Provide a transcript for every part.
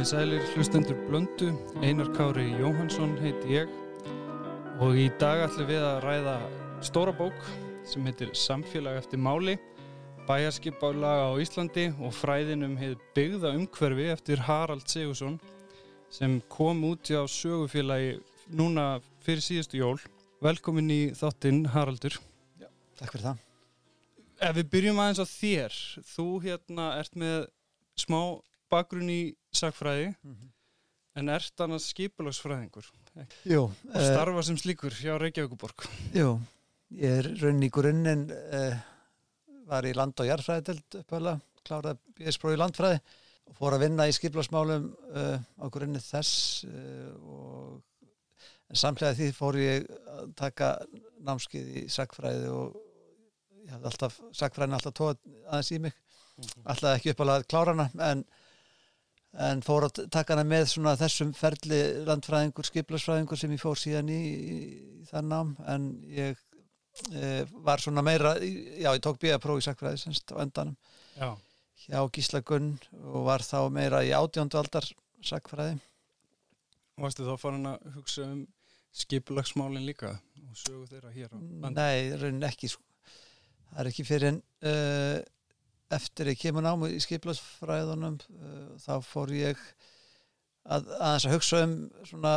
Komið sælir hlustendur blöndu, Einar Kári Jóhansson heiti ég og í dag ætlum við að ræða stóra bók sem heitir Samfélag eftir máli, bæjarskipálaga á Íslandi og fræðinum heit Byggða umhverfi eftir Harald Sigursson sem kom út á sögufélagi núna fyrir síðustu jól. Velkomin í þáttinn Haraldur. Takk fyrir það. Ef við byrjum aðeins á þér, þú hérna ert með smá bakgrunn í sagfræði Mm -hmm. en ert annars skipulagsfræðingur Jú, og uh, starfa sem slíkur hjá Reykjavíkuborg. jú, ég er raunin í grunninn, uh, var í land- og jarðfræðidelt upphæðlega, kláraði BS-próf í landfræði og fór að vinna í skiplagsmálum uh, á grunni þess uh, og samlega því fór ég að taka námskið í sagfræði og ég hafði alltaf, sagfræðin alltaf tóð aðeins í mig, alltaf ekki uppálega að klára hana en en fór að taka hana með svona þessum ferli landfræðingur, skiplagsfræðingur sem ég fór síðan í, í, þann nám en ég e, var svona meira, já ég tók bíapróf í sakfræði semst á endanum Já, hjá Gísla Gunn og var þá meira í átjóndu aldar sakfræði og varstu þá farin að hugsa um skipulagsmálin líka og sögu þeirra hér á landi? Nei, raunin ekki sko. það er ekki fyrir en uh, eftir ég kemur námu í skiplagsfræðunum uh, þá fór ég að aðeins að hugsa um svona,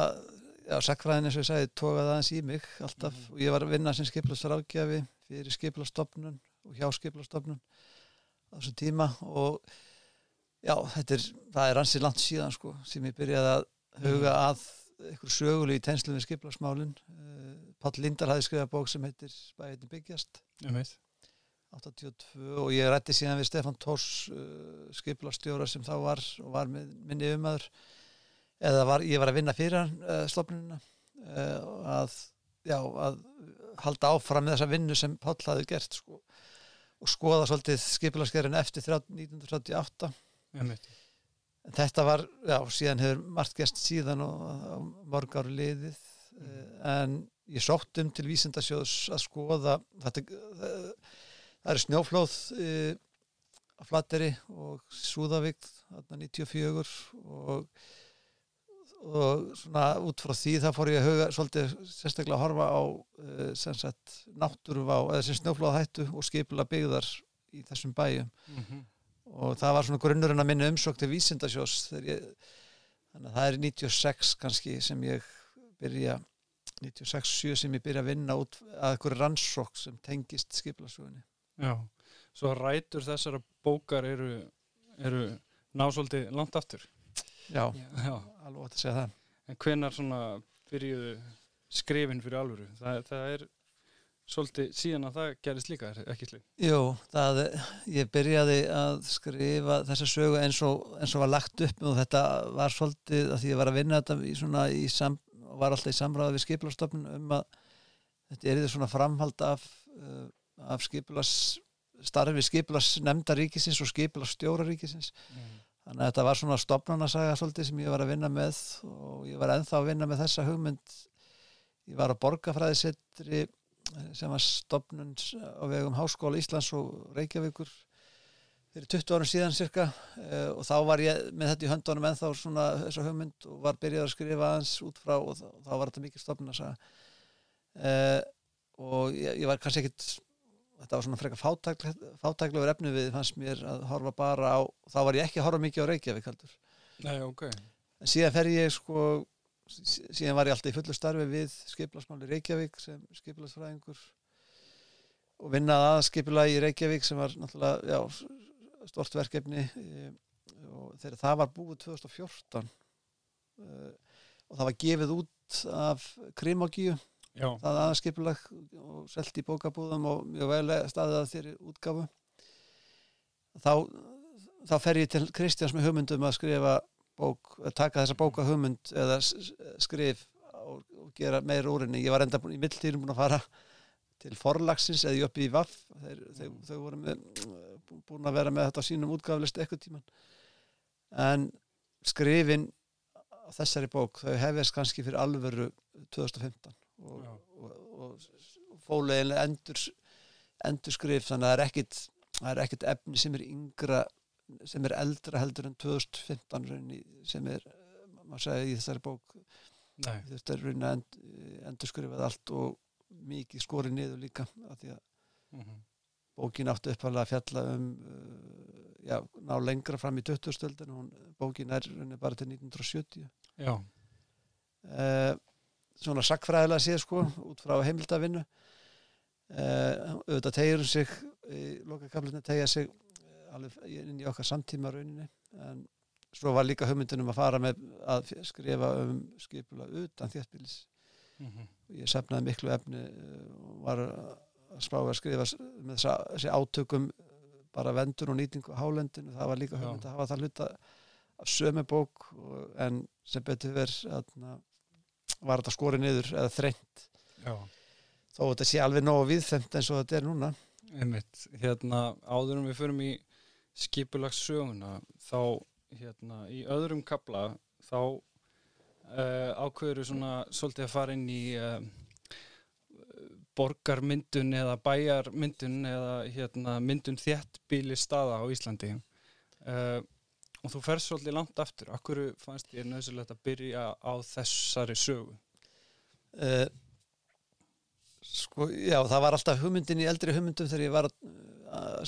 já, sakfræðin eins og ég sagði tókaði aðeins í mig alltaf og ég var að vinna sem skiplagsráðgjafi fyrir skiplastofnun og hjá skiplastofnun á þessum tíma og já, þetta er, það er ansið langt síðan sko, sem ég byrjaði að huga að ykkur sögulegu í tenslu við skiplagsmálin uh, Páll Lindar hafði skrifað bók sem heitir Spæðin byggjast. Um veit. 82 og ég rætti síðan við Stefan Tórs uh, skiplastjóra sem þá var og var minni umöður eða var, ég var að vinna fyrir uh, stofnunina uh, að, já, að halda áfram með þessa vinnu sem Páll hafði gert sko, og skoða svolítið skipilagsgerðin eftir 30 1938 Um veit. En þetta var, já, síðan hefur margt gæst síðan og, og mörg ári liðið mm. en ég sótt um til vísindasjóðs að skoða þetta, það, er snjóflóð e, á Flatteri og Súðavík þarna 94 og og svona út frá því það fór ég að huga svolítið sérstaklega að horfa á e, sem sagt náttúruvá eða sem snjóflóð hættu og skipula byggðar í þessum bæjum Mm -hmm. og það var svona grunnurinn að minna umsók til vísindasjós ég, þannig að það er 96 kannski sem ég byrja 96-7 sem ég byrja að vinna út að einhverju rannsók sem tengist skiplasögunni Já, svo rætur þessara bókar eru, eru násóldi langt aftur. já, Já. alveg ótt að segja það En hvenar svona byrjuðu skrifin fyrir alvöru? Það, það er svolítið síðan að það gerist líka, er ekki slið? Jú, það, ég byrjaði að skrifa þessa sögu eins og, eins og var lagt upp og þetta var svolítið að því ég var að vinna þetta í svona í sam, var alltaf í samræði við skipulastofnun um að þetta er því svona framhald af, uh, af skipulas starfi skipulas nefnda ríkisins og skipulas stjóra ríkisins. Mm. þannig að þetta var svona stopnarnasaga svolítið sem ég var að vinna með og ég var ennþá að vinna með þessa hugmynd. Ég var að borgarfræðisettri sem var stopnun á vegum Háskóla Íslands og Reykjavíkur fyrir 20 árum síðan cirka uh, og þá var ég með þetta í höndunum ennþá svona þessa hugmynd og var byrjað að skrifa aðeins út frá og þá, var þetta mikið sagja uh, og ég, ég var kannski ekkit þetta var svona frekar fátækle- fátæklegur efni við fannst mér að horfa bara á þá var ég ekki að horfa mikið á Reykjavík heldur Nei, ok. en síðan fer ég sko sí- síðan var ég alltaf í fullu starfi við skiplasmáli Reykjavík sem skiplasfræðingur og vinnað að skipula í Reykjavík sem var náttúrulega já, stort verkefni e, og þegar það var búið 2014 e, og það var gefið út af Krimogíu Já, það aðskipulag og selt í bókabúðum og mjög vel staðið að þeirri útgáfu. Þá, þá fer ég til Kristjáns með hugmyndum að skrifa bók, að taka þessa bóka hugmynd eða skrif og, og gera meira úr henni, ég var enda búin, í mildtíðin búin að fara til forlagsins eða ég uppi í Vaff þeir, þeir, þau voru með, búin að vera með þetta sínum útgáflist eitthvað tíman en skrifin þessari bók, þau hefðist kannski fyrir alvöru 2015 og, og, og, og fóluðinlega endur, endur skrif þannig að það er ekkit, það er ekkit efni sem er yngra sem er eldra heldur en 2015 rauninni, sem er, maður segja í þessari bók Nei. þetta er rauninni end, endur skrifað allt og mikið skorið niður líka af því að Mhm. bókin átti upphæðlega að fjalla um uh, já, ná lengra fram í 20. stöldin bókin er rauninni bara til 1970 Já, uh, svona sakfræðilega séð sko út frá heimildavinnu uh, auðvitað tegir hún sig í lokakaflinu tegja sig eh, alveg inn í okkar samtíma rauninni en svo var líka hugmyndin um að fara með að skrifa um skipula utan þéttbílis Mhm. ég sefnaði miklu efni eh, og var að spá að skrifa með þessi átökum eh, bara vendur og nýtingu á hálendinu það var líka Já. hugmynd að hafa það hluta sömu bók en sem betur verð atna, var þetta skorið niður eða þrengt já, þó þetta sé alveg nógu viðþemt eins og þetta er núna einmitt. Hérna, áður en við förum í skipulagssöguna, þá, hérna, í öðrum kapla, þá uh, ákveður svona svolítið að fara inn í uh, borgarmyndun eða bæjarmyndun eða hérna, myndun þéttbíli staða á Íslandi. Uh, og þú ferð svolítið langt aftur. Akkur fannst þér nöðsilegt að byrja á þessari sögu? uh, sko, já, það var alltaf hugmyndin í eldri hugmyndum þegar ég var að,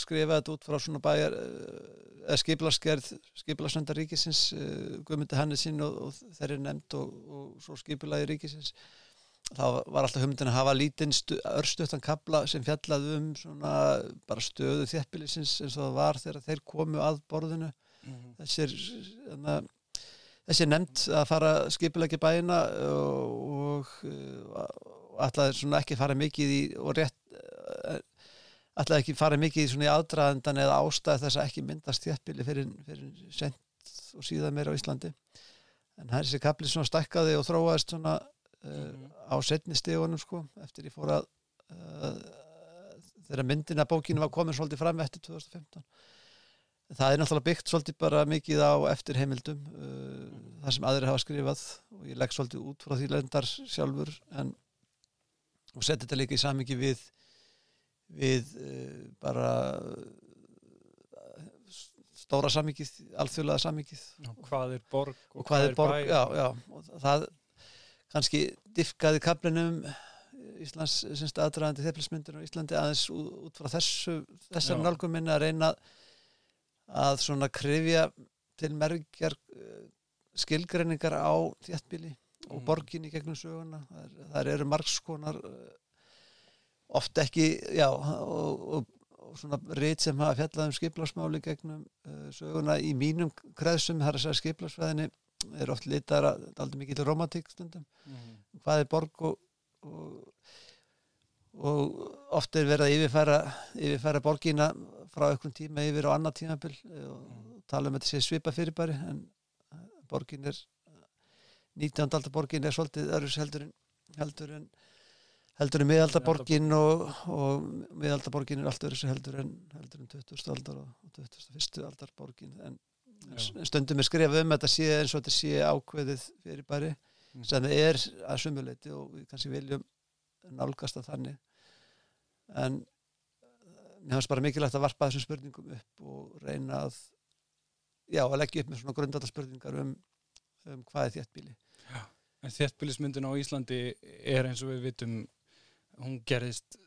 skrifa þetta út frá svona bæjar uh, eða skiplaskerð skiplarsnöndar ríkisins uh, Guðmundi Hannesinn og, og þeir eru nefnd og, og svo skipulagi ríkisins þá var alltaf hugmyndin að hafa lítinn stu, örstuttan kabla sem fjallaði um svona bara stöðu þéttbílisins eins og það var þegar þeir komu að borðinu þessir þarna, þessi nefnd að fara skipulegi bæina og, og, svona ekki fara mikið í og rétt ætlaði ekki fara mikið í aðdraðendan eða ástæð þess að ekki myndast þéttbíli fyrir, fyrir sent og síðan meira á Íslandi. En það er þessi kapli svona stækkaði og þróaðist svona uh, á setni stegunum sko eftir ég fór að uh, þegar myndin að bókinu var komin svolítið fram eftir 2015 það er náttúrulega byggt svolítið bara mikið á eftir heimildum uh, þar sem aðrir hafa skrifað og ég legg svolítið út frá því lendar sjálfur en og setja þetta líka í samingi við við uh, bara uh, stóra samingið, alþjóðlega samingið Og hvað er borg og, og hvað er borg, já, já og það kannski diffkaði kaplinum Íslands aðdraðandi þeirflismyndir á Íslandi aðeins út frá þessu þessar Já. nálgum minna að reyna að svona krifja til merkjar uh, skilgreiningar á þéttbíli og Mm. borgin í gegnum söguna þar, þar eru margskonar uh, oft ekki já, og, og, og svona rít sem hafa fjallað um skiplarsmáli gegnum uh, söguna í mínum kreðsum þar að segja skiplarsfæðinni er oft litar að aldrei mikið til romantík stundum Mhm. hvað er borg og, og, og oft er verið að yfirfæra, yfirfæra borgina frá einhvern tíma yfir á annað tímabil eh, og tala um að þetta sé svipa fyrirbæri en eh, borgin er 19. aldar borgin er svolítið öðrus heldur en heldur en en miðaldaborgin og, og miðaldaborgin er allt öðru heldur en heldur en 20. aldar og 21. aldar borgin en Já. stundum er skrifað um að þetta sé eins og þetta sé ákveðið fyrirbæri Mm. sem er að sumuleiti og við kannski viljum nálgast að þannig en eh, mér finnst bara mikilvægt að varpa þessum spurningum upp og reyna að já, að leggja upp með svona grundvallar spurningar um, um hvað er þéttbíli En þéttbýlismyndin á Íslandi er eins og við vitum hún gerðist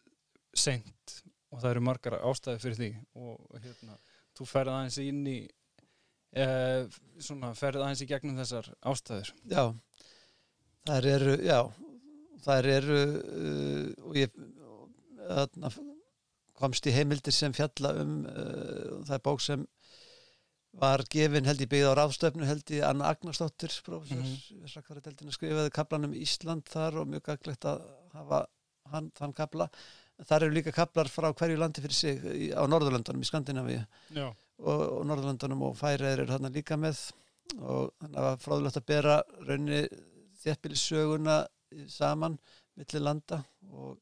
seint og það eru margar ástæði fyrir því og hérna, þú ferð aðeins inn í e, svona, ferð aðeins í gegnum þessar ástæður. Já, þær eru já, þær eru uh, og ég þarna, komst í heimildir sem fjalla um uh, það er bók sem var gefin held ég byggð á ráðstöfnu held ég Anna Agnarsdóttir prófessor mm. -hmm. Skrifaði kaplan um Ísland þar og mjög gaglegt að hafa hann, þann kapla þar eru líka kaplar frá hverju landi fyrir sig í, á Norðurlöndunum í Skandinavíu Já, og, og Norðurlöndunum og Færiðir eru þarna líka með og þannig að fráðulegt að bera raunni þéttbýlissöguna saman milli landa og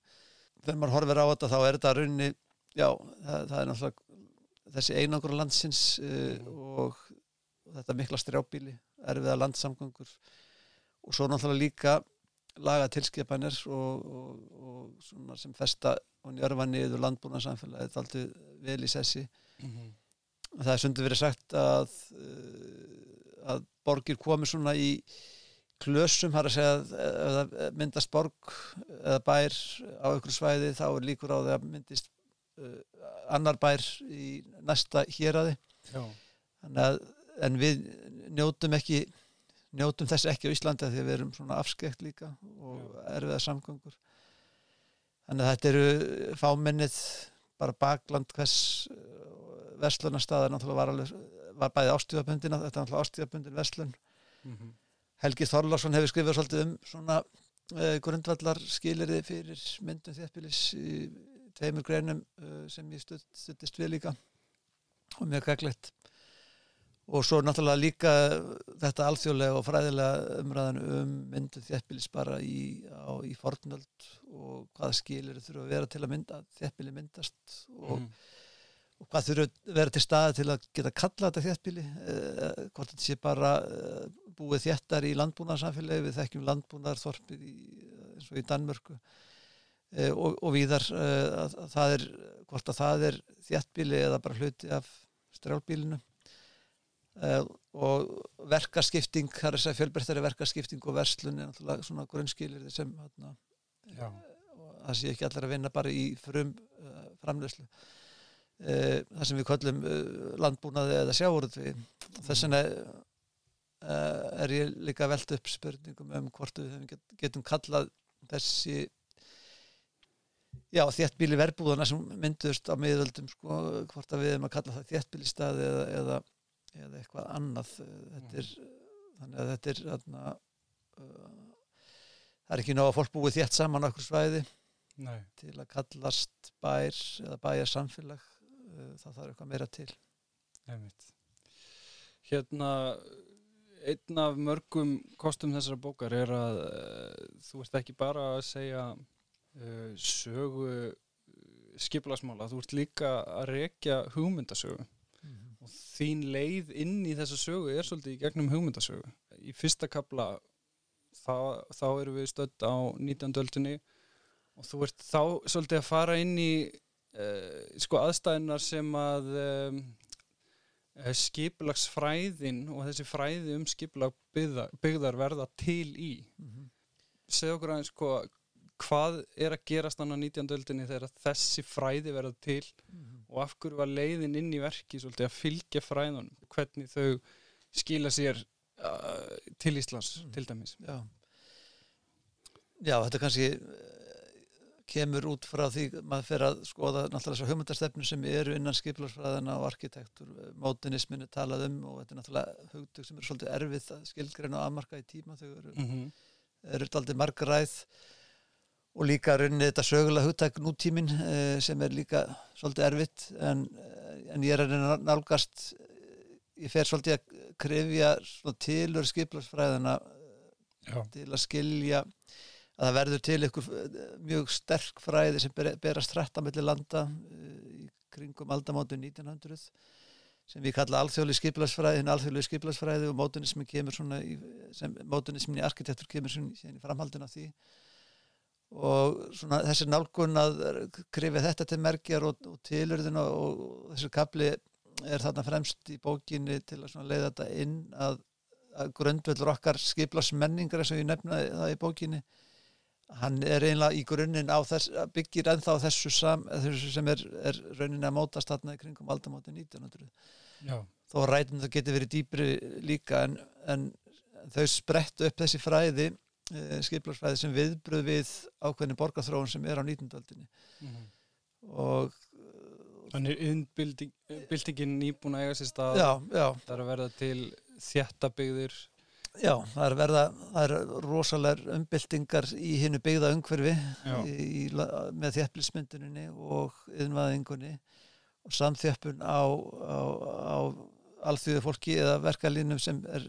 þegar maður horfir á þetta þá er þetta raunni já, það, það er náttúrulega þessi einangur landsins uh, Mhm. og, og þetta mikla strjábíli erfiða landsamgöngur og svo náttúrulega líka laga tilskipanir og, og, og svona sem festa og njörfa niður landbúna samfélagið alltaf vel í sessi Mhm. það er sundið verið sagt að uh, að borgir komi svona í klösum, har að segja að það myndast borg eða bær á ykkur svæði þá er líkur á því að myndist annar bær í næsta héræði en við njótum ekki njótum þess ekki á Íslandi því við erum svona afskekt líka og erfiða samgöngur. Þannig að þetta eru fáminnið bara bakland hvers uh, verslunarstaðar náttúrulega var, alveg, var bæði ástíðabundin þetta er náttúrulega ástíðabundin verslun. Mm -hmm. Helgi Þorlarsson hefur skrifað svolítið um svona uh, grundvallar skilirði fyrir myndum þéttbílis í tveimur greinum uh, sem ég stuttist við líka. Og mjög kæklegt og svo náttúrulega líka þetta alþjóðlega og fræðilega umræðan um myndu þjættbílis bara í, á, í fornöld og hvaða skilir þurfa að vera til að mynda þjættbíli myndast og, mm. og hvað þurfa að vera til staði til að geta kalla þetta þjættbíli eh, hvort þetta sé bara eh, búið þjættar í landbúnarsamfélagi við þekkjum landbúnarþorpið eins og í Danmörku. eh, og, og víðar eh, að, að það er hvort að það er þjættbíli eða bara hluti af strjálbílinu Uh, og verkarskipting það er þess að fjölbreyttari verkarskipting og verslun er náttúrulega svona grunnskilir sem hérna, það sé ekki allir að vinna bara í frum framlöslu það sem við kallum landbúnaði eða sjáurð þess vegna er ég líka veld upp spurningum um hvort við get, getum kallað þessi já þéttbíli verbúðana sem mynduðust á miðöldum sko, hvort að við erum að kalla það þéttbíli staði eða, eða eða eitthvað annað. Þetta er, þannig að þetta er þarna, uh, það er ekki ná að fólk búið þétt saman okkur svæði. Nei. til að kallast bær eða bæja samfélag uh, það þarf eitthvað meira til. Nefnitt Hérna einn af mörgum kostum þessara bókar er að uh, þú ert ekki bara að segja uh, sögu skiplarsmála, þú ert líka að rekja hugmyndasögu. Og þín leið inn í þessa sögu er svolítið í gegnum hugmyndasögu. Í fyrsta kapla þá, þá erum við stödd á 19. öldinni. Og þú ert þá svolítið að fara inn í uh, sko aðstæðinar sem að um, skiplagsfræðin og þessi fræði um skiplag byggðar, byggðar verða til í. Mm -hmm. segð okkur aðeins sko hvað er að gerast annað 19. öldinni þegar þessi fræði verða til mm -hmm. og af hverju var leiðin inn í verki svolítið að fylgja fræðunum hvernig þau skila sér uh, til Íslands mm til dæmis Já. Já, þetta kannski uh, kemur út frá því maður fer að skoða náttúrulega þessar hugmyndastefnu sem eru innan skiplarsfræðina og arkitektur mótinisminu talað um og þetta er náttúrulega hugtug sem eru svolítið erfið að skilgreina og afmarka í tíma þau eru, mm -hmm. eru aldrei margaræð og líka rauninni þetta sögulega hugtak nútímin eh, sem er líka svolítið erfitt en, eh, en ég er að nálgast ég fer svolítið að krefja tilur skiplarsfræðina Já. til að skilja að það verður til ykkur mjög sterk fræði sem berast hrætt að melli landa í kringum aldamátu 1900 sem við kalla alþjóðli skiplarsfræði hinn alþjóðli skiplarsfræði og mótunismin kemur svona í, sem mótunismin í arkitektur kemur svona í framhaldina því og svona þessi nálgun að krifja þetta til merkjar og, og tilurðin og, og þessi kapli er þarna fremst í bókinni til að leiða þetta inn að, að grundvöldur okkar skiplas menningar og ég nefnaði það í bókinni hann er einlega í grunninn á þess byggir ennþá þessu, sam, þessu sem er, er rauninni að mótast þarna í kringum aldamóti 1900 Já. þó rætum það getur verið dýpri líka en, en þau sprettu upp þessi fræði Eh, skiplarsfræði sem viðbröð við ákveðin borgarþróun sem er á 19. aldinni mm -hmm. og Þannig innbildingin nýbúin að eiga sér stað já, já. það er að verða til þjættabygðir Já, það er verða það er rosalega umbildingar í hinnu byggða umhverfi í, með þjættbilsmynduninni og yðinvaðingunni og samþjöppun á, á, á alþjóðu fólki eða verkalínum sem er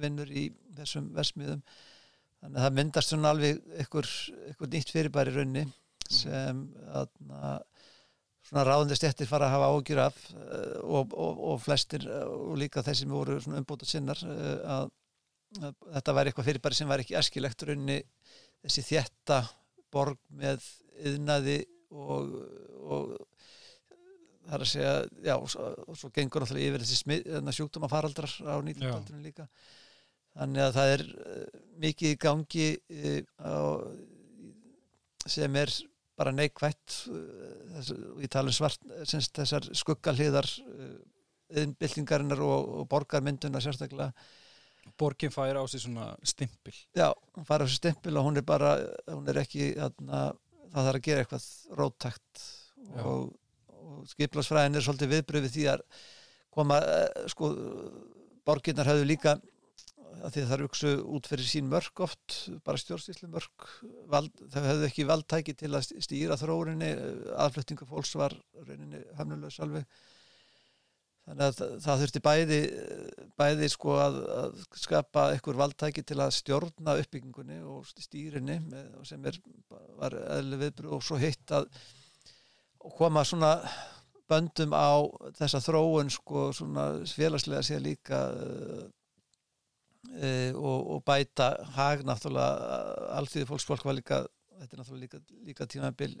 vinnur í þessum versmiðum þannig að það myndast svona alveg ykkur, ykkur nýtt fyrirbæri raunni sem aðna, svona ráðandi stettir fara að hafa ágjur af eh, og, og, og flestir og líka þeir sem voru umbúta sinnar eh, að, að þetta væri eitthvað fyrirbæri sem væri ekki eskilegt raunni þessi þjætta borg með yðnaði og, og það er að segja, já, og svo, svo gengur náttúrulega yfir þessi smið, sjúkdóma faraldrar á 19. líka þannig að það er uh, mikið í gangi uh, á, sem er bara neikvætt uh, við talum svart semst, þessar skuggalhiðar yðinbyltingarinnar og, og borgarmynduna sérstaklega. Borgin fær á sig svona stimpil. Já, hún fær á sig stimpil og hún er bara hún er ekki, þarna, það þarf að gera eitthvað róttækt. Og, og skiplarsfræðin er svolítið viðbröfið því að koma sko, borginnar hafðu líka að því það er uksu út fyrir sín mörg oft, bara stjórnstíslu mörg það hefðu ekki valdtæki til að stýra þróurinni, aðflutningu fólks var rauninni höfnulegs alveg. Þannig að það, þurfti bæði bæði sko að, að skapa einhver valdtæki til að stjórna uppbyggingunni og stýrinni með, og sem er, var eðli viðbrú og svo hitt að koma svona böndum á þessa þróun sko svona félagslega sé líka e, og, og bæta hag náttúrulega allþjóði fólksfólk var líka þetta er náttúrulega líka, líka tímabil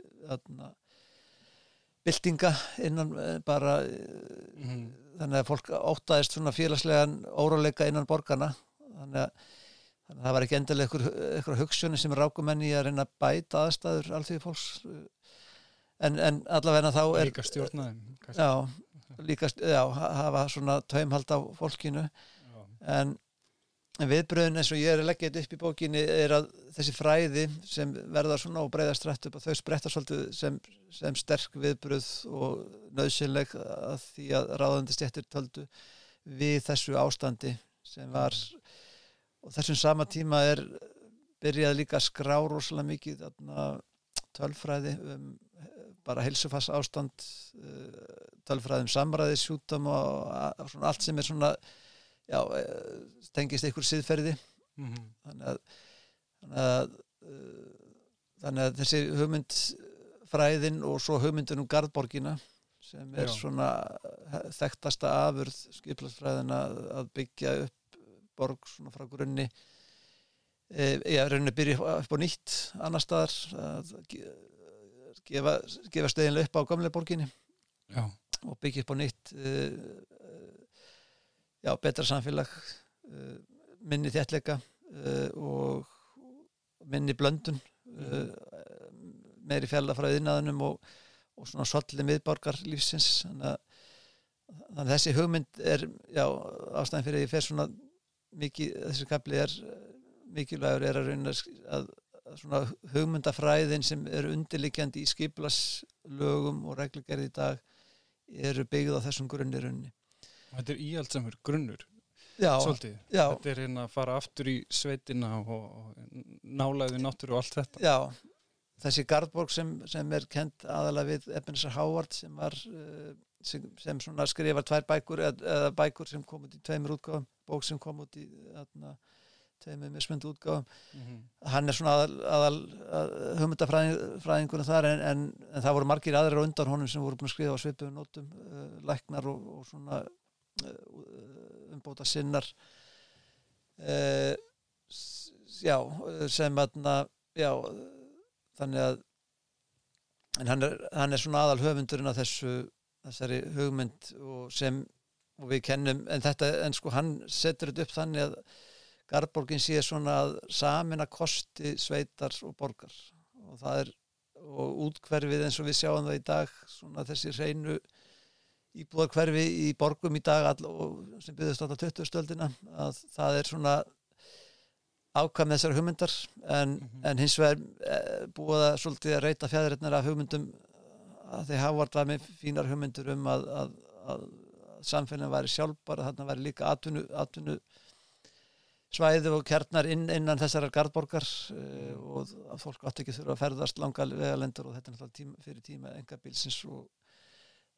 bildinga innan e, bara mm -hmm. þannig að fólk ótaðist svona félagslegan óráleika innan borgarna þannig að, þannig að það var ekki endilega eitthvað hugssjóni sem rákumenni að reyna að bæta aðstæður allþjóði fólks en, en allavega þá er líka stjórnaðum já, líka, já, hafa svona taumhald á fólkinu já. en viðbröðin eins og ég er að leggja þetta upp í bókinni er að þessi fræði sem verða svona og breyðast rætt upp að þau spretta svolítið sem, sem sterk viðbröð og nöðsynleg að því að ráðandi stjættir töldu við þessu ástandi sem var. Og þessum sama tíma er byrjað líka að skrá rosalega mikið tölfræði um bara heilsufass ástand tölfræði um samræði sjútum og allt sem er svona já, eh, tengist einhver siðferði mm -hmm. þannig að þannig að, uh, þannig að þessi hugmyndfræðin og svo hugmyndin um Garðborgina sem er já. svona þekktasta afurð skiplarsfræðina að byggja upp borg svona frá grunni e, er rauninni byrja upp á nýtt annar staðar að gefa, gefa steginlega upp á gamlega borginni já. og byggja upp á nýtt já, betra samfélag uh, minni þjætleika uh, og minni blöndun uh, meiri fjalla frá yðnaðunum og, og svona svolítið miðborgar lífsins. Þannig að, þannig að þessi hugmynd er já, ástæðan fyrir að ég fer svona mikið, þessi kapli er mikilvægur er að rauna að, að svona hugmyndafræðin sem eru undirlikjandi í skiplaslögum og reglugerði í dag eru byggð á þessum grunnirunni Þetta er íhaldsamur grunnur já, svolítið. Já. Þetta er hérna að fara aftur í sveitina og, og nálaði náttúru og allt þetta. Já, þessi Gardborg sem, sem er kent aðalega við Ebenezer Howard sem var uh, sem, sem skrifar tvær bækur eða, bækur sem kom út í tveimur útgáðum bók sem kom út í þarna, tveimur mismundu útgáðum mm -hmm. hann er svona aðal, aðal að, hugmyndafræðingunum þar en, en, en það voru margir aðrir undan honum sem voru búin að skrifa á svipuðu nótum uh, læknar og, og svona Eh, umbóta sinnar uh, já, sem aðna já, þannig að hann er, hann er svona aðal höfundurinn af þessu þessari hugmynd og sem og við kennum, en þetta, en sko hann setur þetta upp þannig að Garborgin sé svona að samin að kosti sveitar og borgar og það er, og útkverfið eins og við sjáum það í dag svona þessi hreinu íbúðarkverfi í borgum í dag all, sem byggðist alltaf 20 stöldina að það er svona ákvæm þessar hugmyndar en, mm -hmm. en hins vegar e, búið að svolítið að reyta fjæðirinnar af hugmyndum að þeir hafa vart með fínar hugmyndur um að, að, að samfélagin væri sjálfbar að þarna væri líka atvinnu, atvinnu svæði og kjarnar inn, innan þessar gardborgar e, og að fólk átt ekki þurfa að ferðast langa vegalendur og þetta er náttúrulega tíma, fyrir tíma enga bilsins og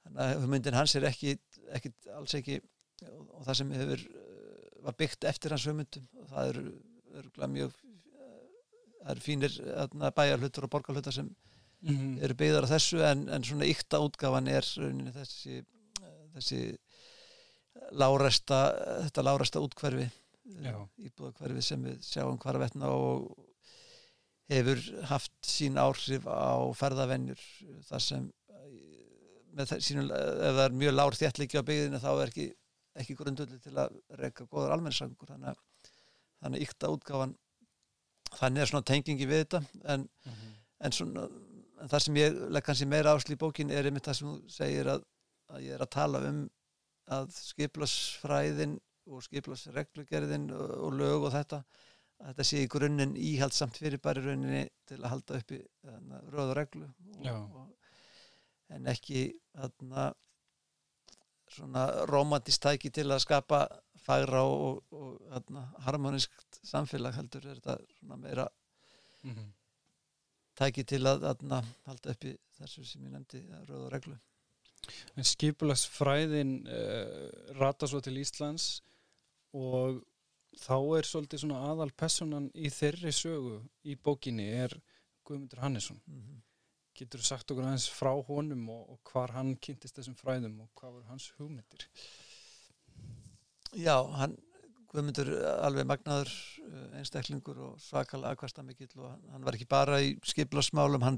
þannig að hugmyndin hans er ekki, ekki alls ekki og það sem hefur eh, var byggt eftir hans hugmyndum og það eru, eru mjög það eru fínir bæjarhlutur og borgarhlutar sem mm -hmm. eru byggðar á þessu en, en svona ykta útgafan er þessi, þessi láræsta þetta láræsta útkverfi íbúðakverfi sem við sjáum hvarvetna og hefur haft sín áhrif á ferðavennjur þar sem með sínum, ef það er mjög lár þéttliki á byggðinu þá er ekki, ekki grundulli til að reyka góðar almenningssangur þannig að þannig ykta útgáfan þannig er svona tengingi við þetta. En, mm -hmm. en svona en það sem ég legg kannski meira áslý í bókin er einmitt það sem þú segir að, að ég er að tala um að skiplasfræðin og skiplasreglugerðin og, og lög og þetta að þetta sé í grunninn íhaldsamt fyrir bara rauninni til að halda upp í röð og reglu og, og, en ekki þarna svona romantist tæki til að skapa fagra og, og þarna, harmonískt samfélag heldur er þetta svona meira mm -hmm. tæki til að þarna, halda upp í þessu sem ég nefndi röð og reglu En skipulagsfræðin uh, rata svo til Íslands og þá er svolítið svona aðal personan í þeirri sögu í bókinni er Guðmundur Hannesson mm -hmm. Getur þú sagt okkur aðeins frá honum og, og hvar hann kynntist þessum fræðum og hvað voru hans hugmyndir? Já, hann Guðmundur alveg magnaður eh, einstaklingur og svakalega aðkvæmstamikill og hann var ekki bara í skiplasmálum hann,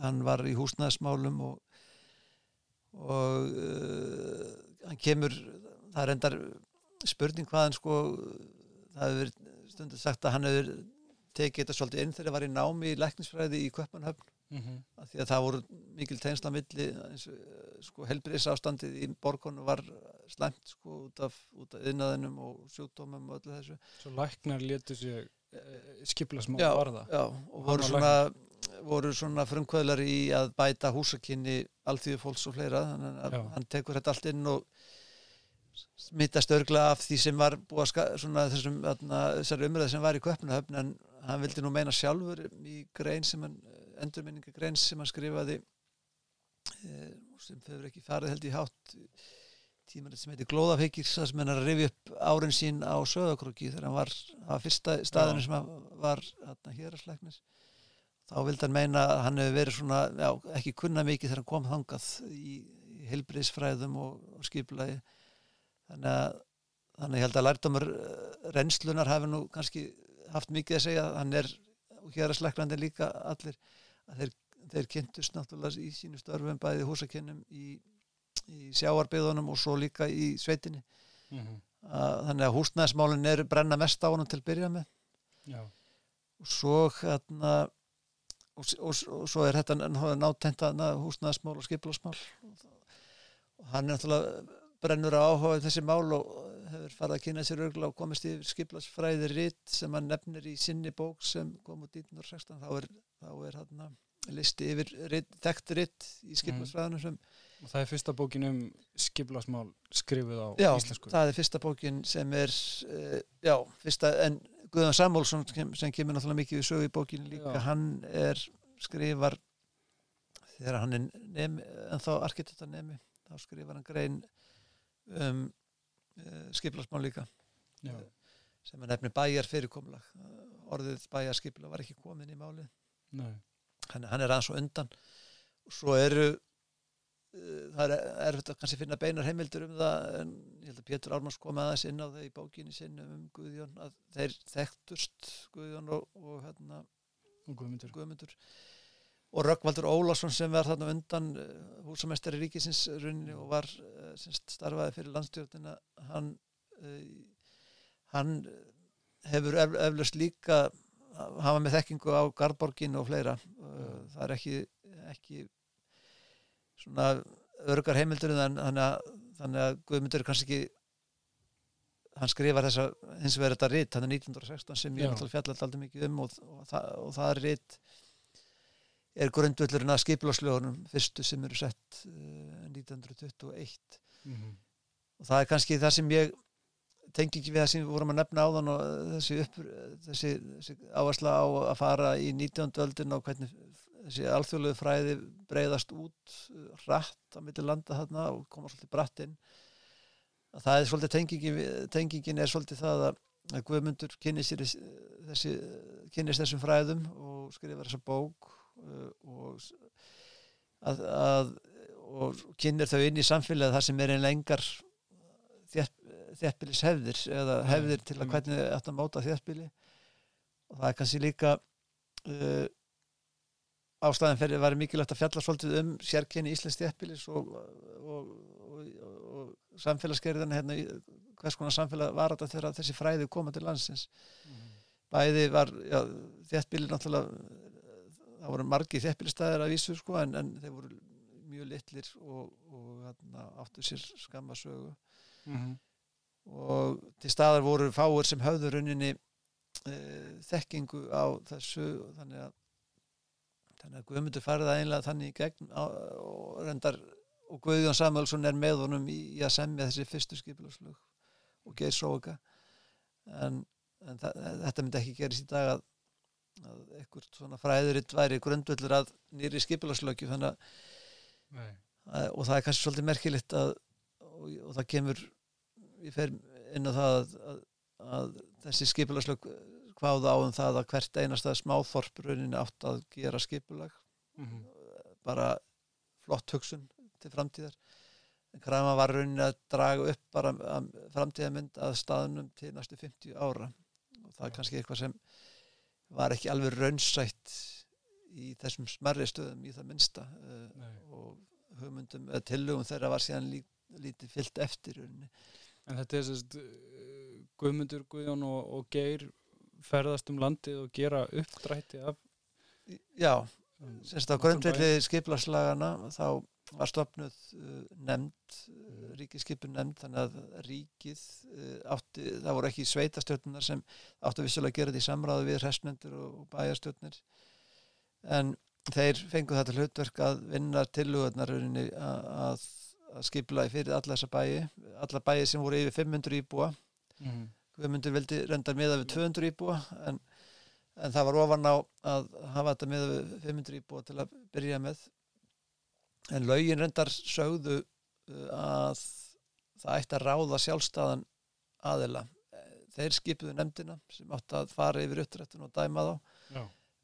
hann var í húsnæðismálum og og uh, hann kemur það er endar spurning hvaðan sko það hefur stundu sagt að hann hefur tekið þetta svolítið inn þegar það var í námi í læknisfræði í Köpmanhöfn mm -hmm. því að það voru mikil tegnsla milli sko helbriðsástandið í borgonu var slæmt sko út af, af yðnaðinum og sjúkdómum og öllu þessu Svo læknar letur sér eh, skipla smá varða Já, og voru svona, voru svona frumkvöðlar í að bæta húsakinni allþjóðu fólks og fleira þannig að Já. hann tekur þetta allt inn og smittast örgla af því sem var búið að svona þessum þessari umræði sem var í köpnahöfn en hann vildi nú meina sjálfur í grein sem hann endurminninga grein sem hann skrifaði e, sem þau verið ekki farið held í hátt tímanir sem heiti Glóðafeikir sem hann er að rifja upp árin sín á söðakrúki þegar hann var á fyrsta staðinu sem var hér að slæknis þá vildi hann meina að hann hefur verið svona já, ekki kunna mikið þegar hann kom þangað í, í helbriðsfræðum og, og skiplaði þannig að þannig að ég held að lærdomur eh, reynslunar hafi nú kannski haft mikið að segja. Hann er, og hér er sleklandi líka allir, að þeir, þeir kynntust náttúrulega í sínu störfum bæði húsakinnum í, í sjáarbyðunum og svo líka í sveitinni mm -hmm. að, þannig að húsnæðismálinn er brenna mest á hann til að byrja með Já. og svo hérna og, og, og svo er þetta náttenta húsnæðismál og skiplasmál og hann er náttúrulega brennur á áhuga þessi mál og hefur farið að kynna sér örgla og komist í skiplasfræði ritt sem hann nefnir í sinni bók sem kom út 1916 þá er, þá er hann listi yfir rit, þekkt ritt í skiplasfræðinu sem Og það er fyrsta bókin um skiplasmál skrifið á já, íslensku? Já, það er fyrsta bókin sem er, uh, já, fyrsta, en Guðan Samúlsson sem kemur náttúrulega mikið við sögu í bókinu líka, já. hann er skrifar, þegar hann er nemi, en þá arkitekta nemi, þá skrifar hann grein um eh, skiplasmál líka. Já. sem er nefni bæjar fyrirkomlag orðið bæjarskipla var ekki komin í málið. Hann, hann er aðeins og undan. Og svo eru uh, það er erfitt að kannski finna beinar heimildur um það en ég held að Pétur Ármanns kom aðeins inn á það í bókinni sinni um Guðjón að þeir þekktust Guðjón og, og hérna og Guðmundur, Guðmundur og Rökkvaldur Ólásson sem var þarna undan eh, húsamestari ríkisins runni og var eh, starfaði fyrir landstjórnina hann, uh, hann hefur ef, eflust líka hafa með þekkingu á Garborgin og fleira. Uh, það er ekki, ekki svona örgar heimildur þannig að, þannig að Guðmundur kannski ekki hann skrifar þess að hins vegar þetta ritt hann er 1916 sem ég er alltaf fjallat aldrei mikið um og, og, það, og það er ritt er grundvöldurinn að skiplóslögunum fyrstu sem eru sett uh, 1921 mm -hmm. og það er kannski það sem ég tengi ekki við það sem við vorum að nefna á þann og þessi, upp, þessi, þessi áhersla á að fara í 19. öldin og hvernig þessi alþjóðlegu fræði breyðast út rætt á milli landa þarna og koma svolítið bratt inn að það er svolítið tengingin, tengingin er svolítið það að, Guðmundur kynist þessi, þessum fræðum og skrifar þessa bók og að, að og kynir þau inn í samfélagi þar sem er einn lengar þjættbílis hefðir eða hefðir til að hvernig þetta máta þjættbíli og það er kannski líka uh, ástæðan fyrir að vera mikilvægt að fjalla svolítið um sérkenni Íslands þéttbílis og, og, og, og samfélagsgerðina hérna, hvers konar samfélag var þetta þegar þessi fræði koma til landsins. Bæði var já, þéttbíli náttúrulega það voru margi þéttbílistæðir að vísu sko, en, en þeir voru mjög litlir og, og hérna, áttu sér skamma sögu Mhm. og til staðar voru fáir sem höfðu rauninni e, þekkingu á þessu þannig að þannig að Guðmundur farið það einlega þannig í gegn á, og reyndar og Guðjón Samuelsson er með honum í, í að semja þessi fyrstu skipulagslög og geir sóka en, en það, þetta myndi ekki gerist í dag að, að einhvert svona fræðuritt væri grundvöllur að nýri skipulagslögju þannig að og það er kannski svolítið merkilegt að, og, og það kemur ég fer inn á það að, að, að þessi skipulagslög hvaða á um það að hvert einasta smáþorp rauninni átt að gera skipulag. Mhm. bara flott hugsun til framtíðar. Krama var rauninni að draga upp bara að framtíðarmynd að staðnum til næstu 50 ára. Og það er kannski eitthvað sem var ekki alveg raunsætt í þessum smerri stöðum í það minnsta eh, Nei. og hugmyndum eða tillögum þeirra var síðan lí, lítið fyllt eftir. En þetta er sérst uh, Guðmundur, Guðjón og, og Geir ferðast um landið og gera uppdrætti af Já, um, Sérst á grundvelli skiplaslagana þá var stopnuð uh, nefnd, uh, ríkiskipun nefnd þannig að ríkið uh, átti, það voru ekki sveitastjórnunar sem áttu vissulega að gera þetta í samráðu við hresnendur og, bæjarstjórnir. En þeir fengu þetta hlutverk að vinna tillögurnar rauninni að, að, að skipla fyrir alla þessa bæi, alla bæi sem voru yfir 500 íbúa. Mhm. Guðmundur vildi reyndar miða við 200 íbúa en, en það var ofan á að hafa þetta miða við 500 íbúa til að byrja með en lögin reyndar sögðu uh, að það ætti að ráða sjálfstæðan aðila þeir skipuðu nefndina sem átti að fara yfir upprættun og dæma þá Já.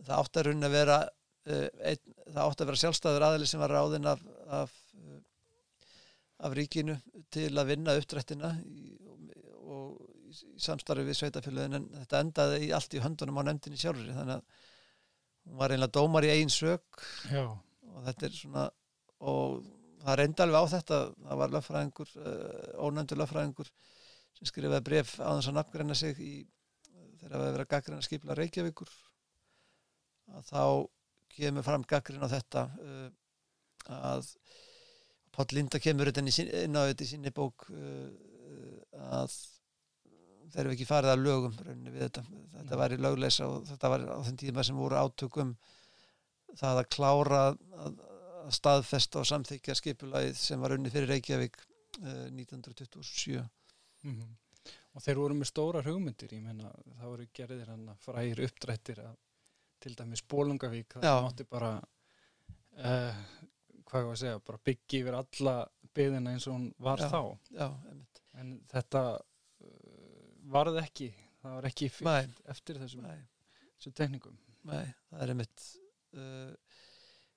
það átti að runna að vera uh, einn, það átti að vera sjálfstæður aðili sem var ráðinn af, af, uh, af ríkinu til að vinna uppdrættina í, og, og í, samstarfi við sveitafélögin en þetta endaði í allt í höndunum á nefndinni sjálfri þannig að hún var einlega dómar í eigin sök Já. og þetta er svona og það reyndi alveg á þetta það var löffræðingur, uh, ónefndur löffræðingur sem skrifaði bref á þess að nafngreina sig í, þegar það verið að gaggreina skipla Reykjavíkur að þá kemur fram gaggrin á þetta uh, að Páll Linda kemur inn, á þetta í sinni bók uh, að þeir eru ekki farið að lögum þetta, þetta var í lögleisa og þetta var á þenn tíma sem voru átökum það að klára að staðfesta og samþykja skipulagið sem var unni fyrir Reykjavík uh, 1927 Mhm. Og þeir voru með stórar hugmyndir, ég meina það voru gerðir hann frægir uppdrættir að til dæmis Bólungavík, það mátti bara uh, hvað var að segja, bara byggja yfir alla byðina eins og hún var Já. þá Já, en þetta uh, varð ekki það var ekki fyllt Nei. eftir þessum, þessum teknikum nei, það er einmitt uh,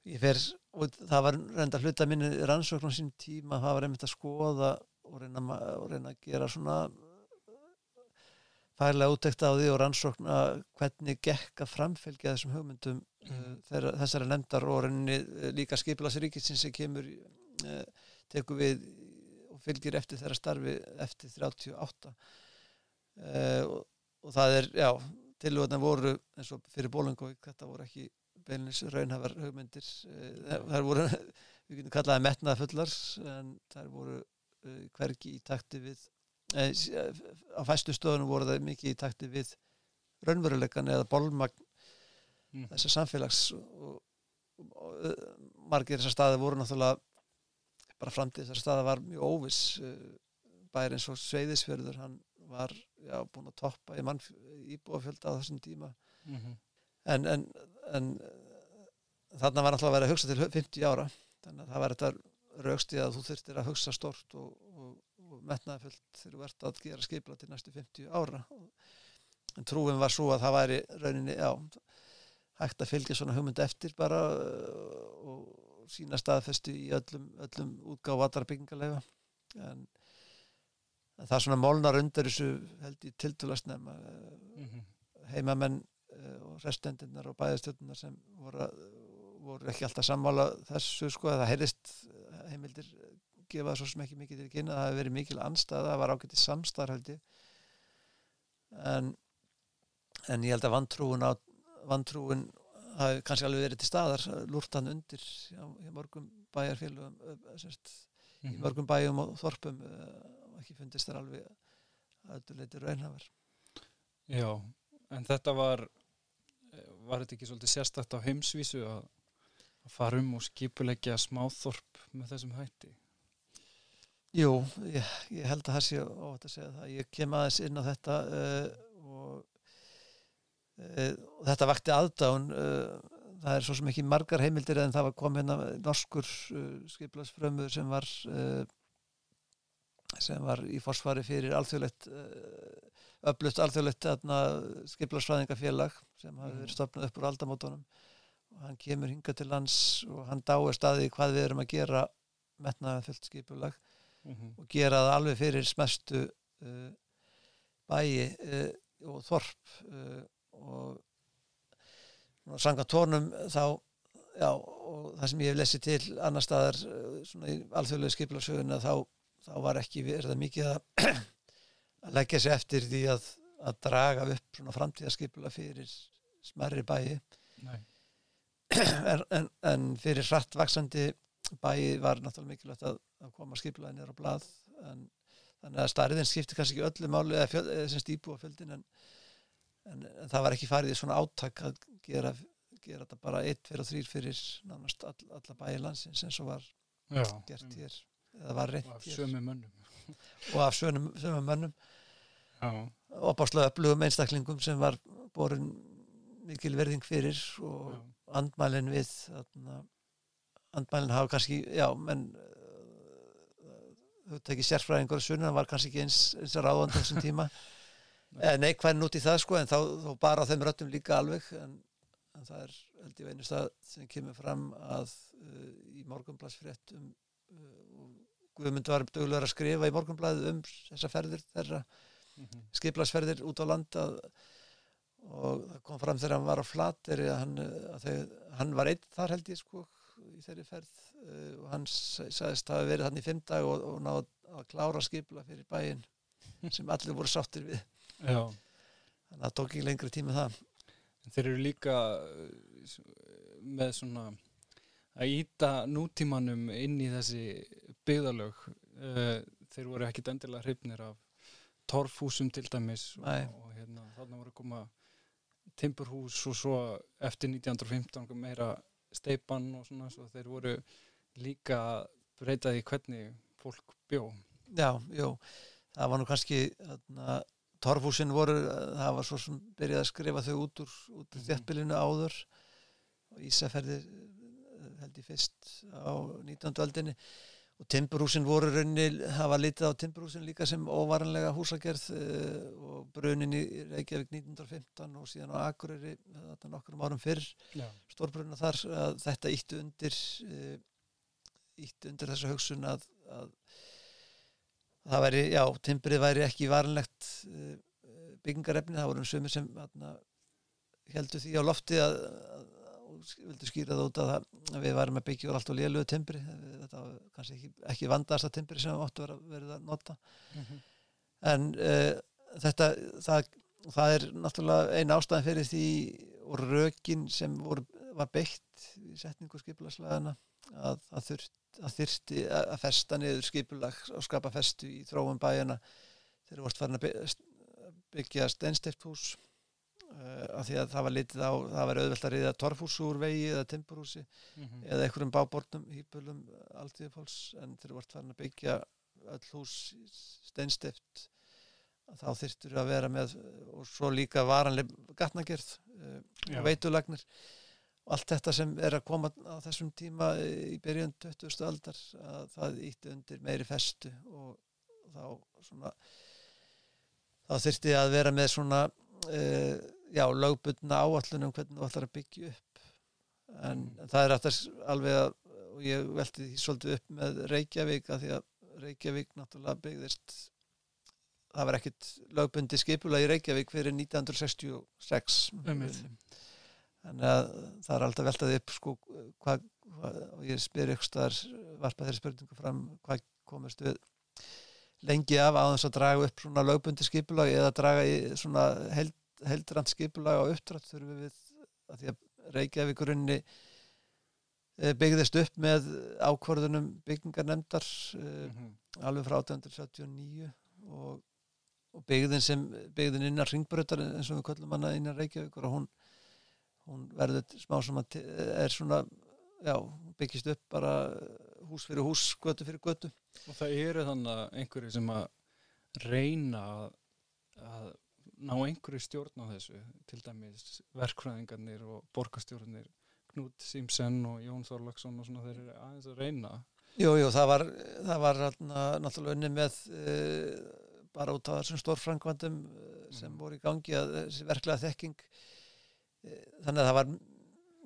ég fer og það var reynda hluta minni rannsókn á sín tíma, það var einmitt að skoða og reyna, og reyna að gera svona fælega úttekta á því og rannsókna hvernig gekk að framfylgja þessum hugmyndum Mhm. þeirra, þessara nefndar og reyni uh, líka skipilagsríkisins sem kemur uh, tekur við og fylgir eftir þeirra starfi eftir 38 uh, og, og það er, já tilvöðna voru eins og fyrir Bólungavík þetta voru ekki beinlis raunhafar hugmyndir. Uh, þær voru við getum kallaði metnaða fullar en þær voru uh, hvergi í takti við eh, eh, á fæstu stöðunum voru það mikið í takti við raunveruleikan eða bólmagn mm. þessar samfélags og, og, og margir þessar staði voru náttúrulega bara framtíð þessar staði var mjög óviss uh, bæri eins og Sveiðisfjörður hann var já, búin að toppa í mann íbúafjölda á þessum tíma. Mm en, en, en þarna var náttúrulega að vera að hugsa til 50 ára. Þannig að það var þetta raukst í að þú þurftir að hugsa stort og, og, og metnaði fullt þegar þú ert að gera skipla til næstu 50 ára. En trúin var svo að það væri rauninni, já hægt að fylgja svona hugmynd eftir bara uh, og sína staðfestu í öllum, öllum útgáf allra byggingalega en, en það er svona molnar undir þessu held ég tildulast nefna -hmm. heimamenn og restendinnar og bæðastjórnar sem voru að, voru ekki alltaf sammála þessu sko, það heyrðist heimildir gefa svo sem ekki mikið til kynna, það hefði verið mikil anstæða, það var ágættið samstar held ég. En, en ég held að vantrúin á vantrúin hafi kannski alveg verið til staðar lúrtan undir hjá, hjá mörgum bæjarfélugum sérst, mm -hmm. í mörgum bæjum og þorpum og ekki fundist þar alveg að öllu leiti raunhafar Já, en þetta var var þetta ekki svolítið sérstakt á heimsvísu að, að fara um og skipulegja smáþorp með þessum hætti? Jú, ég, ég held að það sé óvægt að segja það. Ég kem aðeins inn á þetta uh, og, uh, þetta vakti aðdán uh, það er svo sem ekki margar heimildir en það var komin að norskur skiplagsfrömmur sem var sem var í forsvari fyrir alþjóðlegt öflutt alþjóðlegt skiplagsfræðingafélag sem hafi verið stopnað upp úr aldamótonum og hann kemur hinga til lands og hann dáir staði hvað við erum að gera metnaðan fullt skipulag mm -hmm. og gera það alveg fyrir smestu uh, bæi uh, og þorp uh, og sanga tónum þá já, og það sem ég hef lesið til annar staðar uh, svona í alþjóðlega skiplagsöguna þá, þá var ekki verið mikið að að leggja sér eftir því að, að draga upp svona framtíðaskipula fyrir smerri bæi. En, en, en fyrir hrattvaksandi bæi var náttúrulega mikilvægt að, að koma skipulaði nýra á blað. En þannig að starriðin skipti kannski ekki öllu máli eða, fjöld, sem stýpu á fjöldin en, en það var ekki farið í svona áttak að gera, gera þetta bara 1, 2 og 3 fyrir nánast all, alla bæi landsins eins og var Já, gert hér eða var reynd hér og af sömu mönnum. Og af sömu mönnum. Og báslega öflugum einstaklingum sem var borin mikil verðing fyrir og já. andmælin við andmælin hafa kannski já, menn þú tekið sérfræðingur og sunna var kannski ekki eins, eins að ráðan þessum tíma nei. nei, hvernig út í það sko en þá, þá bara þeim röttum líka alveg en, en það er held ég einust að sem kemur fram að uh, í morgunbladsfrétt um uh, Guðmund var dögulegur að skrifa í morgunblæðu um þessa ferðir þeirra mm -hmm. skiplagsferðir út á landa og það kom fram þegar hann var á flatir að hann, að þeir, hann var einn þar held ég sko í þeirri ferð uh, og hann sagðist að hefði verið hann í fimm dag og, og náði að klára skipla fyrir bæin sem allir voru sáttir við. Já. þannig að það tók ekki lengri tíma það. Þeir eru líka uh, með svona að íta nútímanum inn í þessi byggðalög uh, þeir voru ekkit endilega hrifnir af torfhúsum til dæmis og, og hérna, þarna voru koma timburhús og svo eftir 1915 meira steipan og svona svo þeir voru líka breytaði hvernig fólk bjó Já, jú, það var nú kannski þarna, torfhúsin voru það var svo sem byrjaði að skrifa þau út úr, úr mm. þjættbylinu áður og Ísafærði held ég fyrst á 19. aldinni og timburhúsin voru raunni, hafa litið á timburhúsin líka sem óvaranlega húsagerð uh, og brunin í Reykjavík 1915 og síðan á Akureyri nokkrum árum fyrr stórbrunna þar að þetta ítti undir ítti undir þessu hugsun að, að það væri, já, timbrið væri ekki varanlegt uh, byggingarefni, það voru um sömur sem heldur því á lofti að, að vildu skýra það út að, við varum að byggja allt og léluðu timbri. Þetta var kannski ekki, ekki vandast að timbri sem óttu að verið að nota. Mm -hmm. en uh, þetta það, það er náttúrulega eina ástæðan fyrir því og rökin sem voru, var beitt í setningu skipulaslæðana að, að, þurft, að þyrsti að festa niður skipulag og skapa festu í þróum bæjana þegar vort farin að byggja steinstift hús. Uh, af því að það var litið á, það var auðvelt að reyða torfhúsu úr vegi eða timburhúsi mm -hmm. eða einhverjum bábornum, hýpulum alltíðufóls, en þeir vart farin að byggja öll hús steinstift þá þyrftur að vera með og svo líka varanlega gatnagerð uh, og veitulagnir og allt þetta sem er að koma á þessum tíma í byrjun 20. aldar að það ítti undir meiri festu og þá svona þá þyrfti að vera með svona uh, já, lögbundna áallunum hvernig þú ætlar að byggja upp. En mm. það er alltaf alveg að og ég velti því svolítið upp með Reykjavík að því að Reykjavík náttúrulega byggðist það var ekkit lögbundi skipula í Reykjavík fyrir 1966 um, þannig að það er alltaf veltað upp sko hvað, hva, og ég spyr ykkur staðar varpa þeirri spurningu fram hvað komist við lengi af að þess að draga upp svona lögbundi skipulag eða draga í svona held, heldrand skipulag á uppdrátt þurfum við að því að Reykjavíkurunni eh, byggðist upp með ákvörðunum byggingarnemdar mm -hmm. alveg frá 1879 og, og byggðin sem byggðin innan ringbrötar eins og við köllum hana innan Reykjavíkur og hún, hún verður smá sem að er svona já, byggist upp bara hús fyrir hús, götu fyrir götu Og það eru þannig einhverju sem að reyna að ná einhverju stjórn á þessu til dæmis verkfræðingarnir og borgastjórnir Knút Simsen og Jón Þorlaksson og svona þeir eru aðeins að reyna Jú, jú, það var, það var náttúrulega unni með e, bara út af þessum stórfrangvandum eh, sem mm. voru í gangi að þessi verklega þekking e, þannig að það var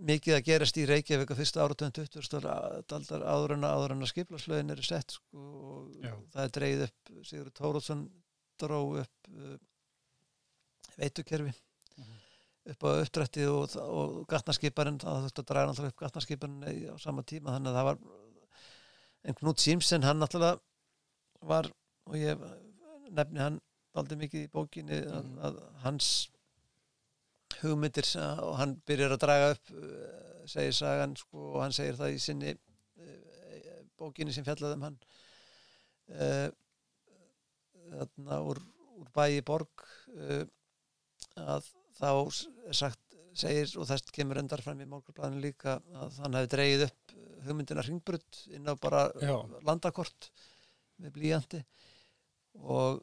mikið að gerast í Reykjavík á fyrsta áratöðun 20. aldar áður en áður en að skiplaslögin eru sett sko, og Já. það er dreyð upp Sigur Tórótsson dró upp veitukerfi mhm. -huh. upp á uppdrætti og, og gatnarskiparinn það þurfti að draga náttúrulega upp gatnarskiparinn á sama tíma þannig að það var einhvern út Simsen hann náttúrulega var og ég nefni hann aldrei mikið í bókinni uh -huh. að, að hans hugmyndir og hann byrjar að draga upp eh, segir sagan sko, og hann segir það í sinni uh, bókinni sem fjallaðum hann uh, þarna úr, úr bæi borg uh, að þá sagt segir og þess kemur endar fram í málkarblæðinu líka að hann hefði dreyið upp hugmyndina hringbrut inn á bara Já. landakort með blíjandi og,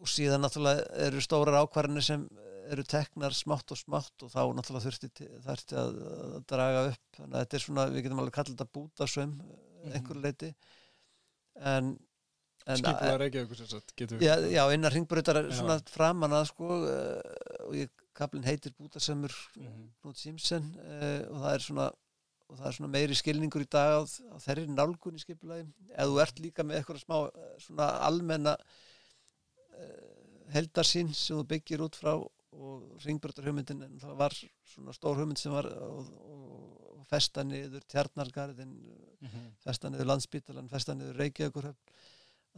og síðan náttúrulega eru stórar ákvarðinir sem eru teknar smátt og smátt og þá náttúrulega þurfti þarfti að, að draga upp þannig að þetta er svona, við getum alveg kallað þetta bútasöm mm. einhverju leiti en, en Skipulega Reykjavík já, já, innar ringbröytar svona framan að sko uh, og ég, kaplinn heitir bútasömur mm. Knut Simsen uh, og það er svona og það er svona meiri skilningur í dag á, á þeirri nálgun í skipulagi eða þú ert líka með eitthvað smá svona almenna uh, heldarsinn sem þú byggir út frá og ringbrötar hugmyndin en það var svona stór hugmynd sem var og, og, og festa niður tjarnargarðin mm -hmm. festa niður landsbítalan, festa niður Reykjavíkur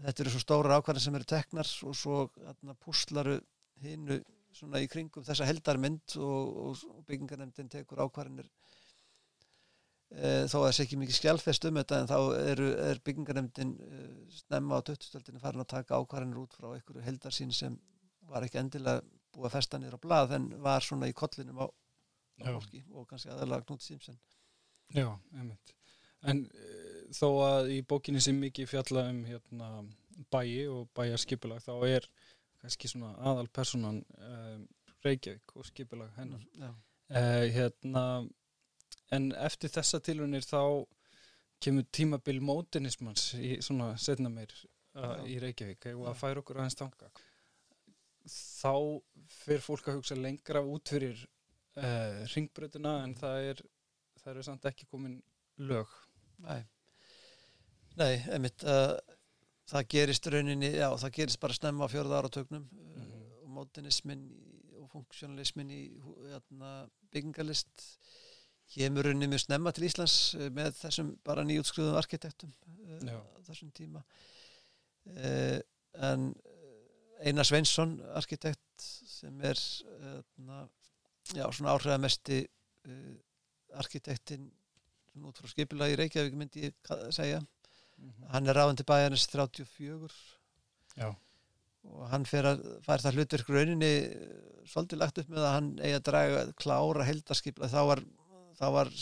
þetta eru svo stóra ákvarðin sem eru teknar og svo púslaru hinnu svona í kringum þessa heldarmynd og, og byggingarnemndin tekur ákvarðinir e, þó að sé ekki mikið skjálfest um þetta en þá eru, er byggingarnemndin e, snemma á 2000-stöldinu farin að taka ákvarðinir út frá einhverju heldarsýn sem var ekki endilega búið að festa nýra á blað en var svona í kollinum á, á fólki og kannski aðalega Knút Simsen Já, einmitt. En e, þó að í bókinni sem mikið fjalla um hérna, bæi og bæjarskipulag þá er kannski svona aðal personan um, Reykjavík og skipulag hennar. Uh, hérna en eftir þessa tilvunir þá kemur tímabil mótinismans í svona setna meir uh, í Reykjavík. Og að færa okkur aðeins tanga þá fyrir fólk að hugsa lengra út fyrir uh, eh, ringbröðuna en það er það eru samt ekki komin lög. Nei, Nei einmitt uh, það gerist rauninni, já það gerist bara snemma á fjörða áratögnum mm -hmm. uh, og mótinismin og funksjónalismin í hérna, byggingalist kemur rauninni mjög snemma til Íslands með þessum bara nýjútskruðum arkitektum þessum tíma. En Einar Sveinsson arkitekt sem er uh, já, svona áhrifamesti uh, arkitektin út frá skipilagi Reykjavík myndi ég segja mm -hmm. hann er ráðan til bæjarnis 34 já. og hann fær það hlutverk rauninni uh, svolítið lagt upp með að hann eigi að draga klára heldaskipla þá var, var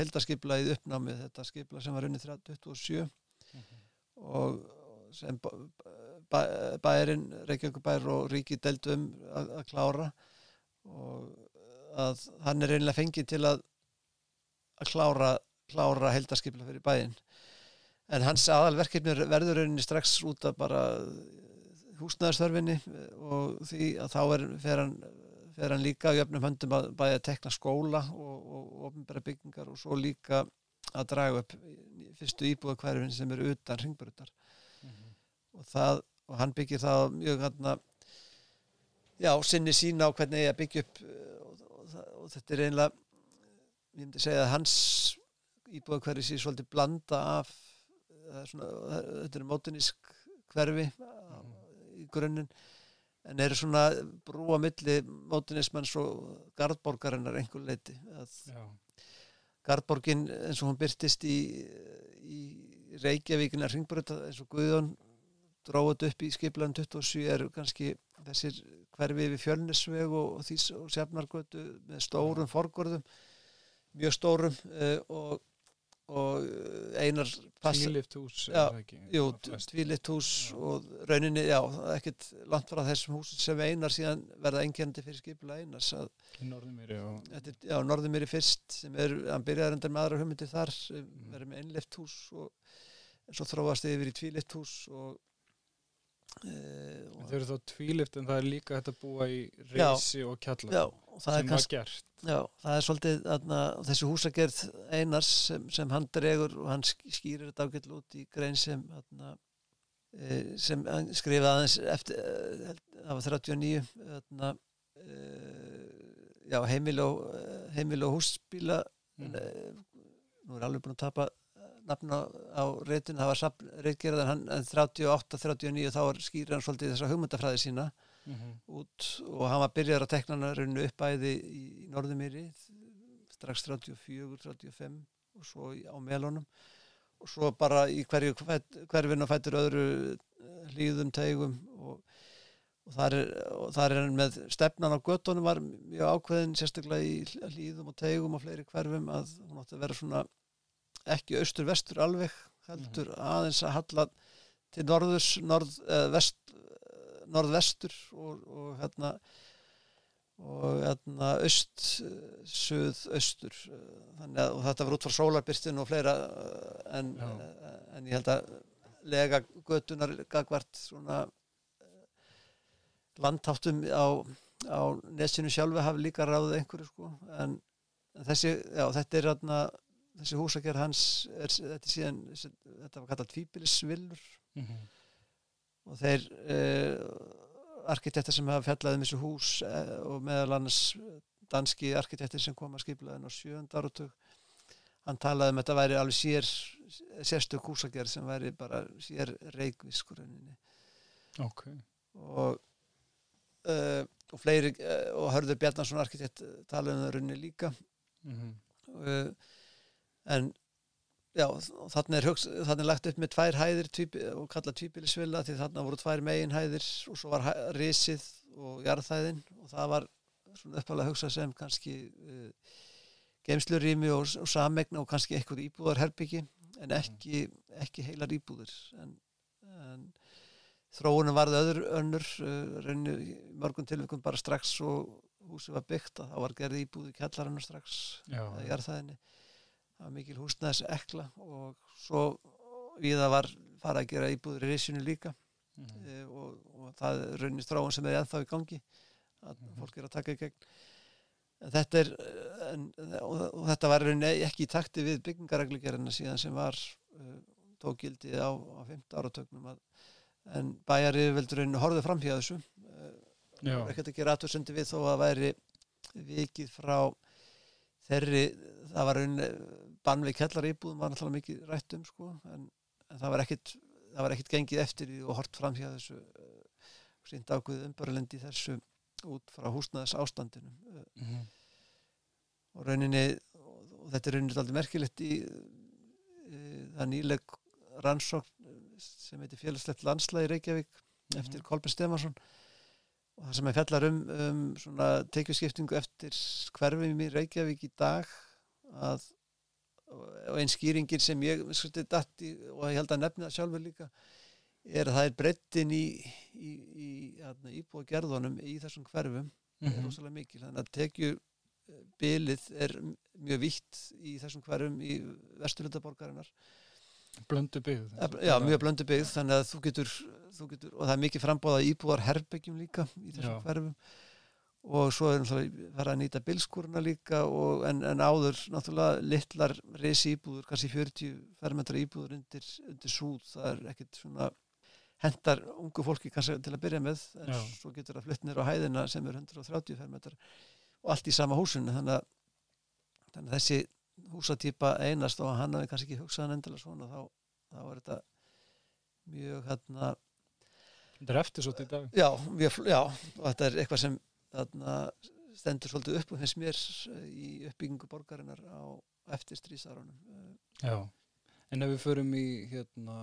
heldaskiplaðið uppnámið þetta skipla sem var rauninni 27 mm -hmm. og sem bærin, Reykjavík bær og ríki deldum að, að klára og að hann er reynilega fengið til að að klára, klára heldarskipla fyrir bæin en hans aðalverkefni verður reyni strax út af bara húsnæðarstörfinni og því að þá er, fer, hann, fer hann líka í öfnum höndum að bæja að tekna skóla og ofnbæra byggingar og svo líka að draga upp fyrstu íbúða hverfin sem eru utan ringbröðar mm -hmm. og það og hann byggir það mjög hann já, sinni sína á hvernig ég byggja upp og, og, og þetta er einlega ég myndi segja að hans íbúða hverfi sér svolítið blanda af svona, þetta er mótunísk hverfi mm. í grunninn en eru svona brúa milli mótunismanns og gardborgarinnar einhver leiti gardborgin eins og hún byrtist í, í Reykjavíkina ringbröta eins og Guðjón dróðut upp í skiplaðan 27 eru kannski þessir hverfi við fjölnisveg og, og og sefnargötu með stórum forgörðum mjög stórum uh, og og eh, einar tvílift hús tvílift hús og rauninni, já, ekkert langt frá þessum hús sem einar síðan verða engjandi fyrir skipula einars Norðumýri já, Norðumýri fyrst sem er, hann byrjaði reyndar með aðra hugmyndir þar, mm. verður með einlift hús og svo þróast yfir í tvílift hús og Þau eru þá tvílift en það er líka þetta að búa í reysi og kjallar sem var gert Já, það er svolítið aðna, þessi húsagerð einars sem, sem hann dregur og hann skýrir þetta ágætlu út í grein sem aðna, e, sem skrifaði aðeins eftir, e, það var 39 aðna, já, heimil og heimil og húsbíla mm. nú er alveg búin að tapa nafna á reytun, það var reytgerðan en 38-39 þá skýrir hann svolítið þessa hugmyndafræði sína mm -hmm. út og hann var byrjar að tekna hann rauninu upp æði í, í Norðumýri strax 34-35 og svo á melunum og svo bara í hverju hverfinn og fættur öðru eh, hlýðum, tegum og, og þar er, og þar er hann með stefnan á göttunum var mjög ákveðin sérstaklega í hlýðum og tegum og fleiri hverfum að hún átti að vera svona ekki austur-vestur alveg heldur mm -hmm. aðeins að halla til norðurs, norð, eh, vest norðvestur og, og hérna og hérna öst söð östur þannig að þetta var út frá sólarbyrstun og fleira en, en ég held að lega götunar gagvart svona landtáttum á, á nesinu sjálfu hafi líka ráðið einhverju sko en þessi, já þetta er hérna þessi húsakerð hans er, þetta, síðan, þetta var kallað tvíbilisvillur mm -hmm og þeir uh, arkitektar sem hafa fjallað um þessu hús uh, og meðal annars danski arkitektir sem kom að skiplaðin á sjönda árutug hann talaði um að þetta væri alveg sér sérstök húsagerð sem væri bara sér reikviskur okay. og uh, og fleiri og Hörður Bjarnarsson arkitekt talaði um það runni líka mm -hmm. En Já, þannig er, hugsa, þannig er lagt upp með tvær hæðir tvíbi, og kalla tvíbilisvilla því þannig voru tvær megin hæðir og svo var risið og jarðhæðin. Og það var svona uppalega að hugsa sem kannski uh, geimslurými og, og samegna og kannski eitthvað íbúðarherbyggi en ekki, ekki heilar íbúður en, en þróunum varði öður önnur uh, rauninu mörgum tilvægum bara strax og húsi var byggt að það var gerði íbúði kjallarinn strax eða jarðhæðinni það var mikil húsnæðis ekla og svo við það var fara að gera íbúður í reysinu líka mm -hmm. e, og, og það raunist ráðan sem er ennþá í gangi að mm -hmm. fólk er að taka í gegn en þetta er en, og, og þetta var rauninni ekki í takti við byggingareglugerina síðan sem var uh, tókildið á, á 15 áratögnum að, en bæjarið veldur rauninni horfið fram hjá þessu uh, ekkert að gera aðtöðsundi við þó að væri vikið frá þeirri, það var rauninni bann við kellar íbúðum var náttúrulega mikið rætt um sko, en, en það var ekkit það var ekkit gengið eftir og hort fram hjá þessu uh, sínd ákveð umbörlendi þessu út frá húsnaðis ástandinu mm -hmm. og rauninni og, þetta er rauninni alltaf merkilegt í, í það nýleg rannsókn sem heitir félagslegt landslægi Reykjavík mm -hmm. eftir Kolbjörn Stemarsson og það sem er fjallar um, um svona teikjuskiptingu eftir hverfum í Reykjavík í dag að og einn skýringin sem ég skusti dætti og ég held að nefna sjálfur líka er að það er brettin í, í, í hérna, íbúa gerðunum í þessum hverfum mm -hmm. er mhm. rosalega mikil þannig að tekju bilið er mjög vitt í þessum hverfum í vesturlundaborgarinnar blöndu byggð já mjög blöndu byggð þannig að þú getur, þú getur og það er mikið frambóða íbúar herbyggjum líka í þessum já. hverfum og svo er það að nýta bilskúruna líka og, en, en áður náttúrulega litlar reysi íbúður kannski 40 fermetra íbúður undir, undir súð, það er ekkit svona hendar ungu fólki kannski til að byrja með en Já. svo getur það flytnir á hæðina sem er 130 fermetrar og allt í sama húsinu þannig að þannig að þessi húsatýpa einast og hann hafi kannski ekki hugsaðan endilega svona þá, þá er þetta mjög hérna Þetta er eftir svo til dag. já, fl- já, þetta er eitthvað sem þarna, stendur svolítið upp og finnst mér í uppbyggingu borgarinnar á eftir strísarunum Já. En ef við förum í hérna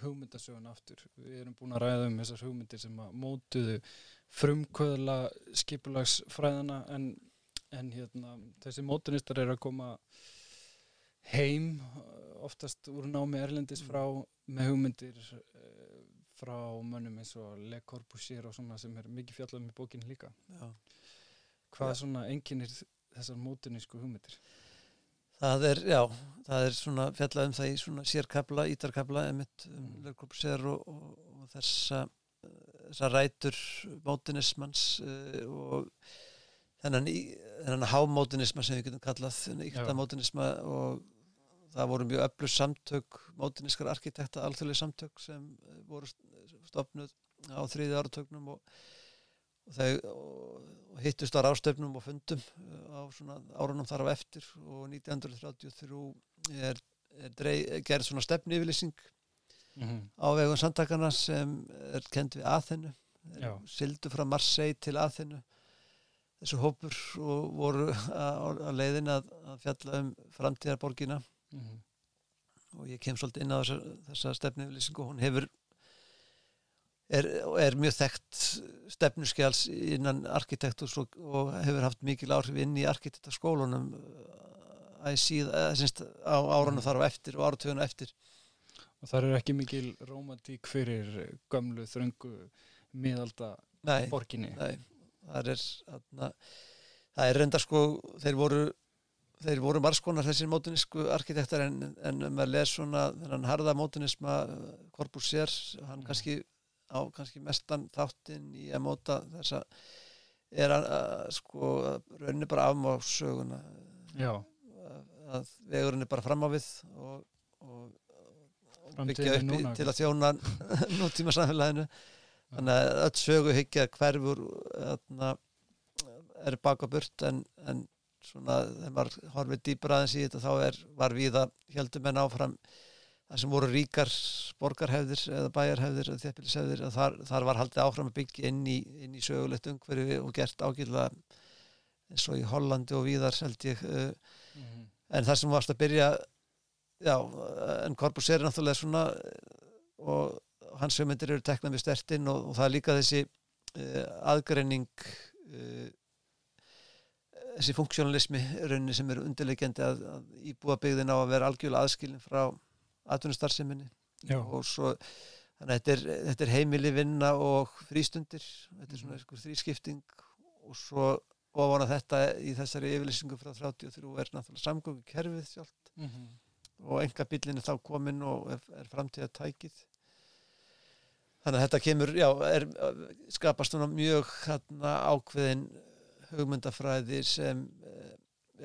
hugmyndasögun aftur, við erum búin að ræða um þessar hugmyndir sem að mótuðu frumkvöðla skipulagsfræðana en, en hérna þessi mótunistar eru að koma heim oftast úr námi erlendis frá með hugmyndir eh, frá mönnum eins og Le Corbusier og svona sem er mikið fjallað um í bókinu líka. já. Hvað Já. svona enginnir þessar mótunísku hugmyndir? Það er, já, það er svona fjallað um það í svona sérkabla, ítarkabla um Mm. lögkópsér og, og, og þessa, þessa rætur mótinismans uh, og þennan, þennan hámótinisma sem við getum kallað, íkta mótinisma og það voru mjög öflug samtök, mótiniskar arkitekta, alþjóðlega samtök sem eh, voru stopnuð á þriði áratögnum og, og og, og hittust á rástöfnum og fundum uh, á svona árunum þar á eftir og 1933 er, er drei, gerð svona stefni yfirlýsing Mm -hmm. á vegum samtakana sem er kend við Já. sildu frá Marseille til Aþenu þessu hópur og voru á leiðin að, að fjalla um framtíðarborgina Mhm. og ég kem svolítið inn á þessa, þessa stefniflýsingu hún hefur er, er mjög þekkt stefnuskjáls innan arkitekturs og, og hefur haft mikil áhrif inn í arkitektaskólunum að síð, að, á árunum Mhm. þar á eftir og áratögun eftir Og það er ekki mikil rómatík fyrir gömlu, þröngu, miðalda borginni. nei það er þarna, það er reynda sko þeir voru þeir voru margskonar þessir mótunísku arkitektar en, en að lesa svona þennan harða mótunisma Corbusier, hann Mhm. kannski á kannski mestan þáttinn í að móta þessa er að, að sko raunni bara afmá söguna Já, að, vegurinn er bara fram á við og, og, og byggja upp núna. til að þjóna nútíma samfélaginu þannig að öll sögu hyggja hverfur þarna, er baka burt en, en svona þegar maður horfið dýpra aðeins í þetta þá er, var við að heldum en áfram það sem voru ríkar borgarhefðir eða bæjarhefðir eða þjæpilishefðir að þar, þar var haldið áfram að byggja inn í, inn í sögulegt umhverfi og gert ágætlega eins og í Hollandi og víðar held ég uh, Mhm. en það sem varst að byrja já, en Corpus er náttúrulega svona eh, og hans hugmyndir eru teknað við stertinn og, og það er líka þessi uh, aðgreining uh, þessi funksjónalismi rauninni sem er undirleikjandi að, að íbúa byggðin á að vera algjörlega aðskilin frá atvinnustarfseminni. Og svo þannig að þetta er, þetta er heimili vinna og frístundir. Þetta er svona Mhm. eitthvað þrískipting. Og svo ofan að þetta í þessari yfirlýsingu frá 33 er náttúrulega samgöngu kerfið sjálft. Mhm. og enga bílinn er þá komin og er, er framtíða tækið þannig að þetta kemur já, er, skapast svona mjög hérna, ákveðin hugmyndafræði sem eh,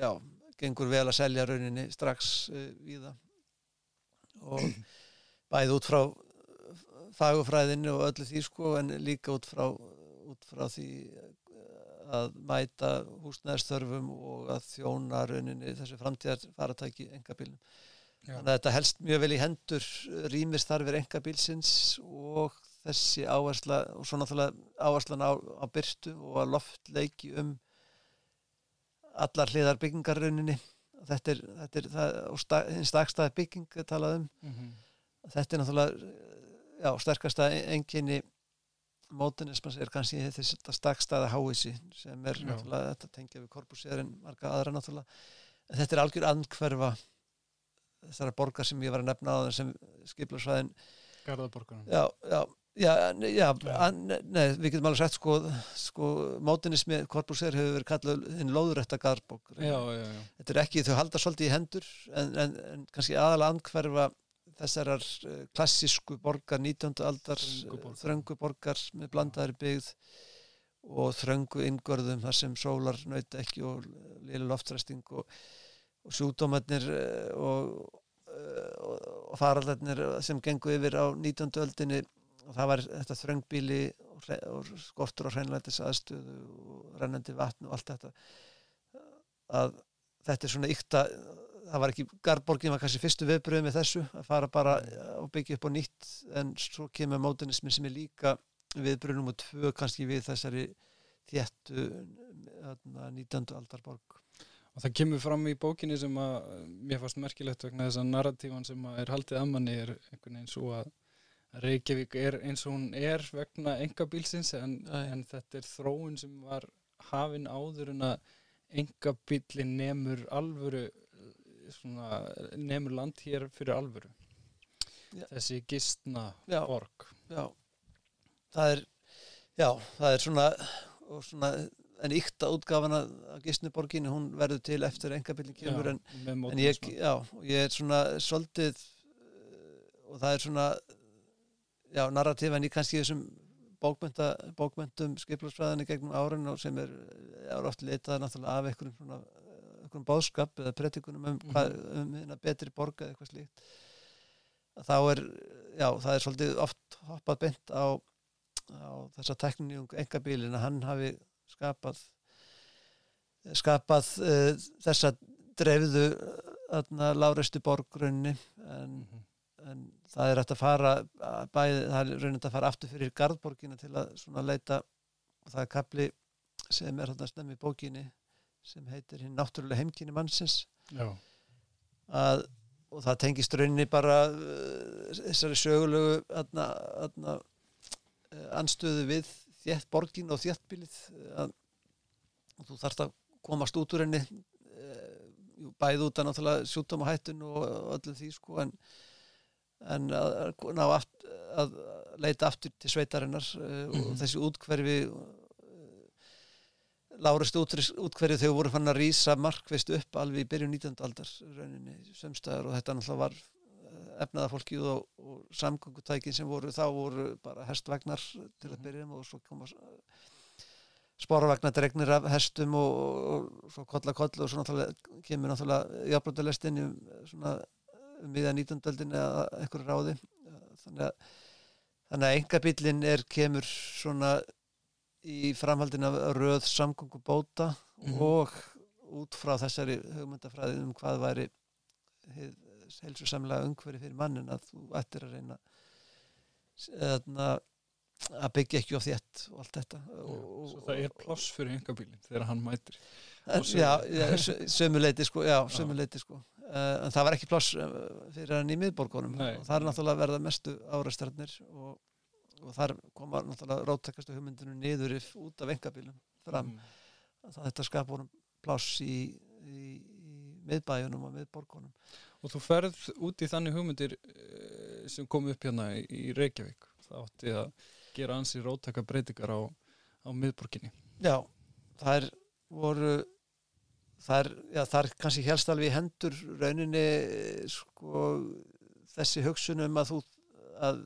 já, gengur vel að selja rauninni strax uh, víða og bæði út frá fagufræðinu og öllu því sko en líka út frá, út frá því eh, að mæta húsnæðarstörfum og að þjóna rauninni þessu framtíðar faratæki engabílnum. Já. Þannig að þetta helst mjög vel í hendur rýmis þarfir engabílsins og þessi áhersla og svo náttúrulega áherslan á, á byrtu og að loftleiki um allar hliðar byggingarrauninni þetta er, þetta er það, og stakstaði bygging talað um Mhm. þetta er náttúrulega já, sterkasta enginni mótunismans er kannski þetta stakstaða háisi sem er Já. náttúrulega þetta tengja við korpusið en marga aðra náttúrulega en þetta er algjör andhverfa þessara borgar sem ég var að nefna á sem skiplarsvæðin Garðaborgunum. já, já, já, já, nei, við getum alveg sagt sko, sko mótinismi korpusið hefur verið kallað hinn lóðurætta garðbók þetta er ekki, þau halda svolítið í hendur en, en, en kannski aðalega andhverfa þessarar eh, klassísku borgar 19. aldar Þröngu borgar. með blandaðri byggð og þröngu inngörðum þar sem sólar nöyta ekki og liðlega loftræsting og, og sjúdómarnir eh, og, eh, og, og faraldarnir sem gengu yfir á 19. öldinni og það var þetta þröngbíli og, og skortur á hreinlætis aðstöðu og rennandi vatn og allt þetta að þetta er svona ykta það var ekki, Garborgin var kannski fyrstu viðbröð með þessu, að fara bara og byggja upp á nýtt, en svo kemur mótinismin sem er líka viðbröð nummer tvö kannski við þessari þéttu 19. aldarborg Og það kemur fram í bókinni sem að mér fannst merkilegt vegna þess að narratífan sem að er haldið að manni er einhvern veginn svo að Reykjavík er eins og hún er vegna engabílsins en, en þetta er þróun sem var hafin áður en að engabílin nemur alvöru svona, nemur land hér fyrir alvöru. Já. þessi gistna já. borg. Já, það er já, það er svona, svona en ykta útgafana af gistnuborginu, hún verður til eftir engabílin kemur en, en ég, ég er svona svolítið og það er svona já, narrativ en ég kannski þessum bókmynda, bókmyndum skiplarsfræðinni gegnum árun og sem er, er oft leitað náttúrulega af einhverjum svona einhverjum báðskap eða pretikunum um, mm -hmm. um hérna betri borga eða eitthvað slíkt. Þá er, já, það er svolítið oft hoppað bynt á, á þessa tekníu um engabílin að hann hafi skapað skapað uh, þessa dreifðu uh, lárestu borgrunni en mm -hmm en það er hægt að fara bæði, það er raunint að fara aftur fyrir Garðborgina til að svona leita og það er kapli sem er hérna snemmi í bókinni sem heitir hinn náttúrulega heimkynni mannsins. Að, og það tengist rauninni bara uh, þessari sögulegu aðna, aðna, uh, anstöðu við þétt borgin og þéttbílið að og þú þarfst að komast út úr henni uh, bæði út af náttúrulega sjútum og hættun og öllum því sko en en að, að, að leita aftur til sveitarinnar uh, mm -hmm. og mhm. þessi útkverfi uh, lárast útkverfi þegar voru fann að rýsa markvist upp alveg í byrjun 19. aldar rauninni sömstæðar og þetta náttúrulega var uh, efnaða fólkið og, og samgöngutækin sem voru þá voru bara hestvagnar til að mhm. byrja og svo koma spóravagnadregnir af hestum og, og, og svo kolla koll og svo náttúrulega kemur náttúrulega jafnbrotalestin svona miða 19. öldin eða eitthvað ráði þannig að, þannig að engabillin er kemur svona í framhaldin af röð samgöngubóta mm -hmm. og út frá þessari hugmyndafræði um hvað væri heilsusamlega umhverfi fyrir mannin að þú ættir að reyna að, að byggja ekki á þétt og allt þetta og, Svo það er ploss fyrir engabílin þegar hann mætir Já, já sömuleiti sko, já, sömuleiti sko Uh, en það var ekki pláss uh, fyrir hann í miðborgunum. Og það er náttúrulega verða mestu áreistarnir og, og þar koma náttúrulega ráttakastu hugmyndinu niður út af engabílum fram. Mm. þetta skapur pláss í, í, í miðbæjunum og miðborgunum. Og þú ferð út í þannig hugmyndir uh, sem kom upp hérna í, í Reykjavík. Það átti að gera ansi ráttaka breytingar á, á miðborginni. Já, það er voru þar, já, þar kannski helst alveg hendur rauninni sko, þessi hugsunum að þú að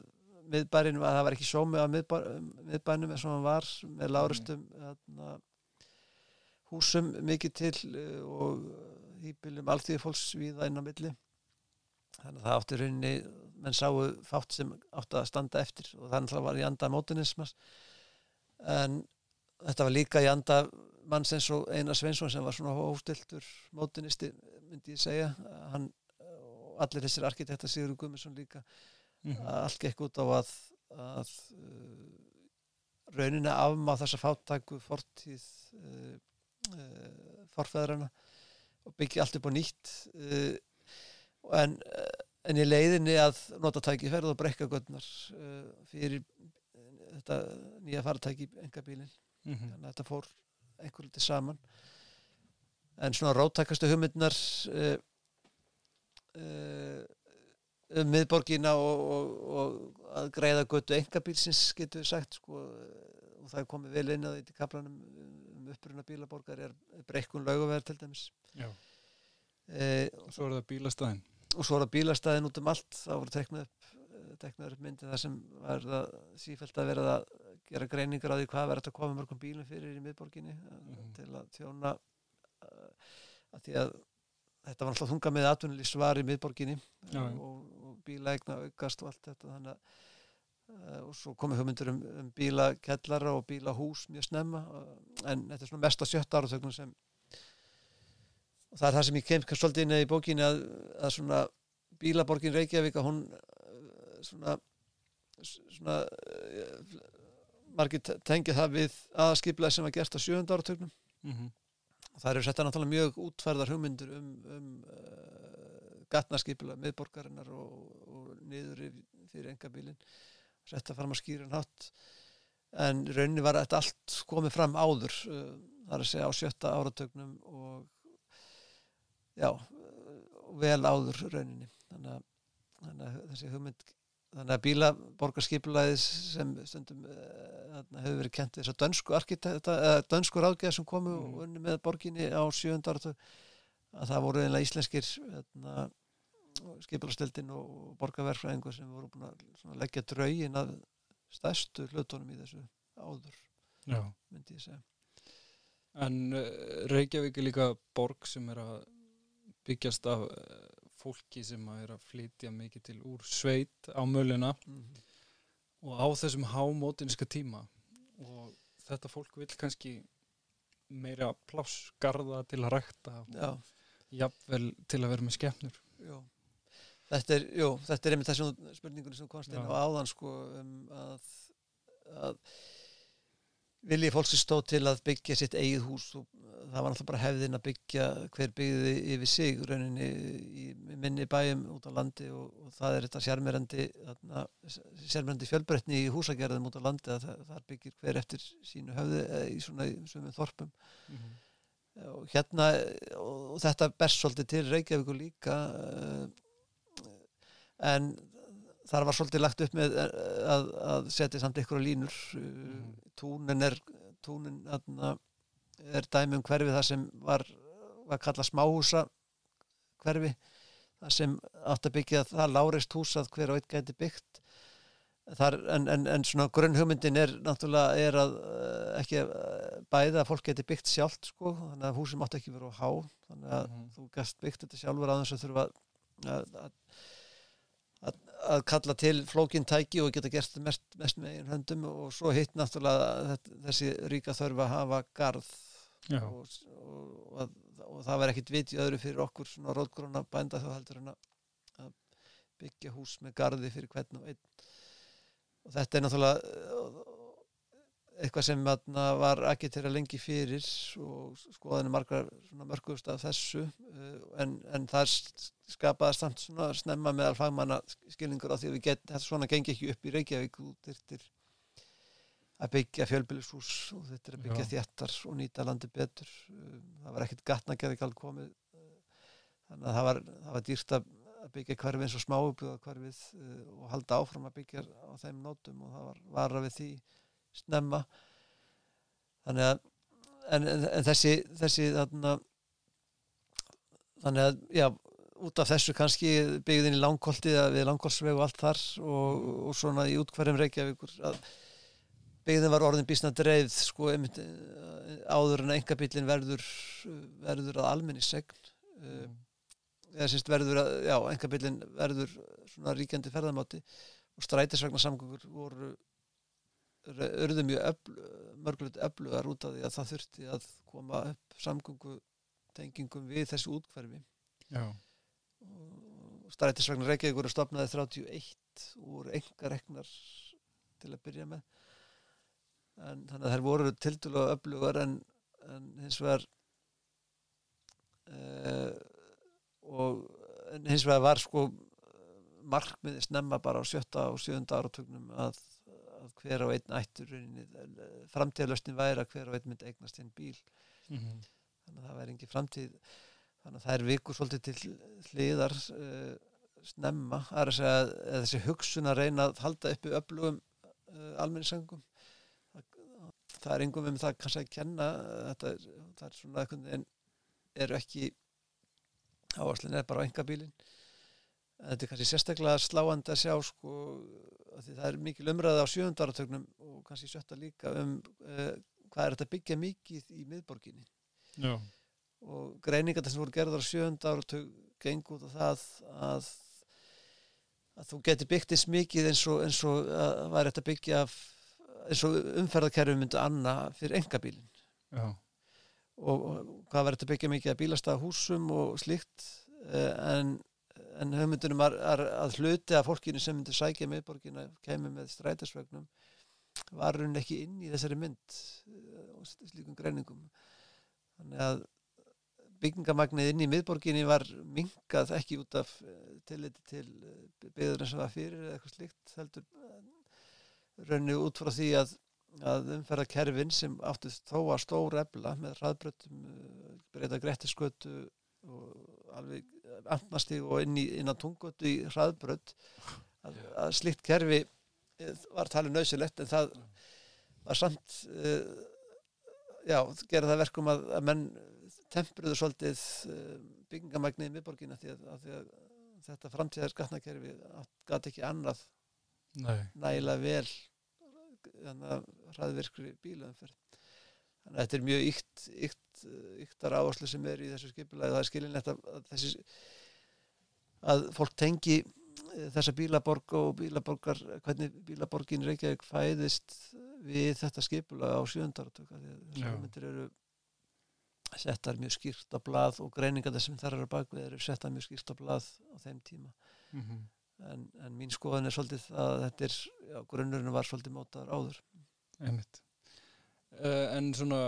miðbærin, að það var ekki sómi að miðbænum eins og hann var með lárustum þarna, húsum mikið til eh, og hýpilum alltíði fólks viða inn á milli. Þannig að það átti rauninni menn sáu fátt sem átti að standa eftir og þannig að það var í anda mótinismas en þetta var líka í anda mann sem svo Einar Sveinsson sem var svona hóstiltur mótinisti myndi ég segja hann, og allir þessir arkitekta Sigur Gummarsson líka mm -hmm. allt gekk út á að, að uh, rauninni afmá þessa fáttæku fortíð uh, uh, forfæðrana og byggja allt upp á nýtt uh, en, en í leiðinni að nota tækifærið og brekka göndnar uh, fyrir þetta nýja faratæki engabílin mm -hmm. þannig að þetta fór einhver litið saman. En svona ráttakastu hugmyndinar uh, uh, um miðborgina og, og, og að greiða götu engabílsins getur við sagt sko, og það er komið vel inn að þetta kaplanum um uppruna bílaborgar er breykun laugaverð til dæmis. Uh, og svo er það bílastæðin. og svo er það bílastæðin út um allt þá voru teknað upp teknaður upp myndi það sem var það sífælt að vera að gera greiningar á því hvað verður að koma mörgum bílum fyrir í miðborginni mm til að þjóna uh, að því að þetta var alltaf þunga með atvinnulíf svar í miðborginni já, og, og bílaegna aukast og allt þetta þannig að uh, og svo komið hugmyndur um, um bílakellara og bílahús mjög snemma en þetta er svona mest að sjötta áratögnum sem og það er það sem ég kemst svolítið inn í bókinni að, að svona bílaborgin Reykjavík að hún svona svona uh, margir te- tengja það við aðskiplega sem var gert á sjöfund áratögnum mm það eru setta náttúrulega mjög útfærðar hugmyndir um, um uh, gatnarskipulega miðborgarinnar og, og niður fyrir engabílin setta fram að skýra hátt. En rauninni var þetta allt komið fram áður uh, það er að segja á sjötta áratögnum og já vel áður rauninni. Þannig að, þannig að þessi hugmynd þannig að bílaborgarskipulaðið sem stundum uh, hefur verið kent þess að dönsku arkitekta, uh, dönsku ráðgæð sem komu Mm. unni með borginni á sjöunda áratug að það voru einlega íslenskir hérna, skipulasteldin og borgarverfræðingur sem voru búin að leggja draugin að stærstu hlutunum í þessu áður Já. myndi ég segja En uh, Reykjavík er líka borg sem er að byggjast af fólki sem að er að flytja mikið til úr sveit á möluna mm og á þessum hámótinska tíma. Og þetta fólk vil kannski meira pláss, garða til að rækta og jafnvel til að vera með skepnur. já. Þetta er, jú, þetta er einmitt þessum spurningunni sem komst inn á áðan sko um, að, að vilji fólksins stóð til að byggja sitt eigið hús. Og það var náttúrulega bara hefðin að byggja hver byggði yfir sig rauninni í minni bæjum út á landi og, og það er þetta sérmerandi sérmerandi fjölbreytni í húsagerðum út á landi að það, það byggir hver eftir sínu höfði eh, í svona sumum þorpum. Og hérna og, og þetta berst svolítið til Reykjavíkur líka uh, en þar var svolítið lagt upp með eh, að, að setja samt ykkur á línur Mhm. túnin er túnin þarna, er dæmi um hverfi það sem var, var kallað smáhúsa hverfi það sem átt að byggja það láreist hús að hver og einn gæti byggt Þar, en, en, en svona grunnhugmyndin er náttúrulega er að uh, ekki uh, bæða að fólk geti byggt sjálft sko, þannig að húsum átt ekki vera á há þannig að Mhm. þú gæst byggt þetta sjálfur að þess að þurfa að, að, að, kalla til flókin tæki og geta gert mest, mest með einn höndum og svo hitt náttúrulega þessi ríka þörfa að hafa garð og, og, og, og það var ekkit vit í öðru fyrir okkur svona rótgróna bænda þá heldur en að, byggja hús með garði fyrir hvern og einn. Og þetta er náttúrulega eitthvað sem atna, var að lengi fyrir og skoðinu margar svona mörgust af þessu uh, en, en það skapaði samt svona snemma meðal fagmanna skilningur á því að get, þetta svona gengi ekki upp í Reykjavík þú þyrftir að byggja fjölbýlishús og þetta er að byggja Já. þéttar og nýta landi betur Um, það var ekkert gatnagerðikald komið uh, þannig að það var, það var dýrt að byggja hverfi eins og smáubúða hverfið og halda áfram að byggja á þeim nótum og það var vara við því snemma. Þannig að en, en, en þessi, þessi þarna, þannig að já, út af þessu kannski byggðin í langkolti við langkolsveg og allt þar og, og svona í útkverjum Reykjavíkur að byggðin var orðin bísna dreifð sko eh, áður en engabillin verður verður að almenni segn uh, eða sínst verður að, já, engabillin verður svona ríkjandi ferðamáti og strætisvagnar samgöngur voru urðu mjög mörgulegt öflugar út af því að það þurfti að koma upp samgöngu tengingum við þessu útkverfi og strætisvagnar Reykjavík voru stopnaði 31 úr enga reknar til að byrja með. En þannig að þær voru tildulega öflugar en, en hins vegar uh, og hins vegar var sko markmiði snemma bara á sjötta og sjöunda áratugnum að, að hver á einn ættur framtíðalöstin væri að hver á einn myndi eignast einn bíl. Mhm. þannig að það væri engi framtíð. Þannig að það er vikur svolítið til hliðar uh, snemma. Að þessi hugsun að reyna að halda uppi öflugum uh, almenningssöngum það, það er engum um það kannski að kenna þetta er, það er svona einhvern veginn eru ekki áherslun er bara á engabílin þetta er kannski sérstaklega sláandi að sjá sko, að það er mikil umræða á sjöundaratögnum og kannski sjötta líka um uh, hvað er þetta að byggja mikið í miðborginni Já. og greiningar sem voru gerðar á sjöunda áratug gengur út á það að, að þú geti byggt eins mikið eins og, eins og að væri þetta byggja af, eins og umferðarkerfi myndi anna fyrir engabílin Já. og, og hvað verður þetta byggja mikið að bílasta húsum og slíkt uh, en, en hugmyndunum var, er, að hluti af fólkinu sem myndi sækja miðborgina kemur með strætisvögnum var hún ekki inn í þessari mynd uh, og slíkum greiningum. Þannig að byggingamagnið inn í miðborginni var mingað ekki út af uh, tilliti til byggðurinn sem var fyrir eða eitthvað slíkt heldur raunni út frá því að, að umferða kerfin sem áttist þó að stóra ebla með hraðbröttum breyta grettiskötu og alveg amnasti og inn, í, inn á tungötu í hraðbrött að, að slikt kerfi var talið nöðsilegt en það var samt uh, já, gera það verkum að, að menn tempruðu svolítið uh, byggingamægnið í miðborgina því að, að, því að þetta framtíðar skatnakerfi gæti ekki annað Nei. nægilega vel hraðvirkri að þetta er mjög ykt, ykt, yktar áherslu sem er í þessu skipulagi það er skilinlegt að, að þessi að fólk tengi þessa bílaborg og bílaborgar hvernig bílaborgin Reykjavík fæðist við þetta skipulag á að þessu myndir eru settar mjög skýrt á blað og greiningar þessum þar eru bakvið eru settar mjög skýrt á blað á þeim tíma mm -hmm. en, en mín skoðan er svolítið að þetta er, já, grunnurinn var svolítið mótaður áður Einmitt. Uh, en svona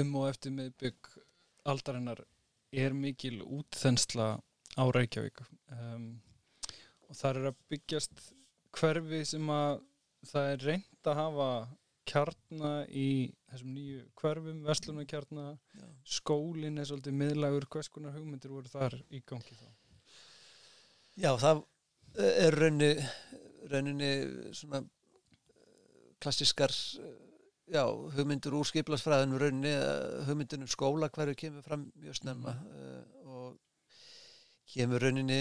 um og eftir miðbygg aldarinnar er mikil útþensla á Reykjavík. Um, og það er að byggjast hverfi sem að það er reynd að hafa kjarna í þessum nýju hverfum, vestlunarkjarna skólinn er svolítið miðlagur hvers konar hugmyndir voru þar í gangi þá? Já, það er raunni rauninni svona klassiskar já, hugmyndir úr skiplasfræðinu rauninni, hugmyndinu skóla hverju kemur fram mjög snemma mm. og kemur rauninni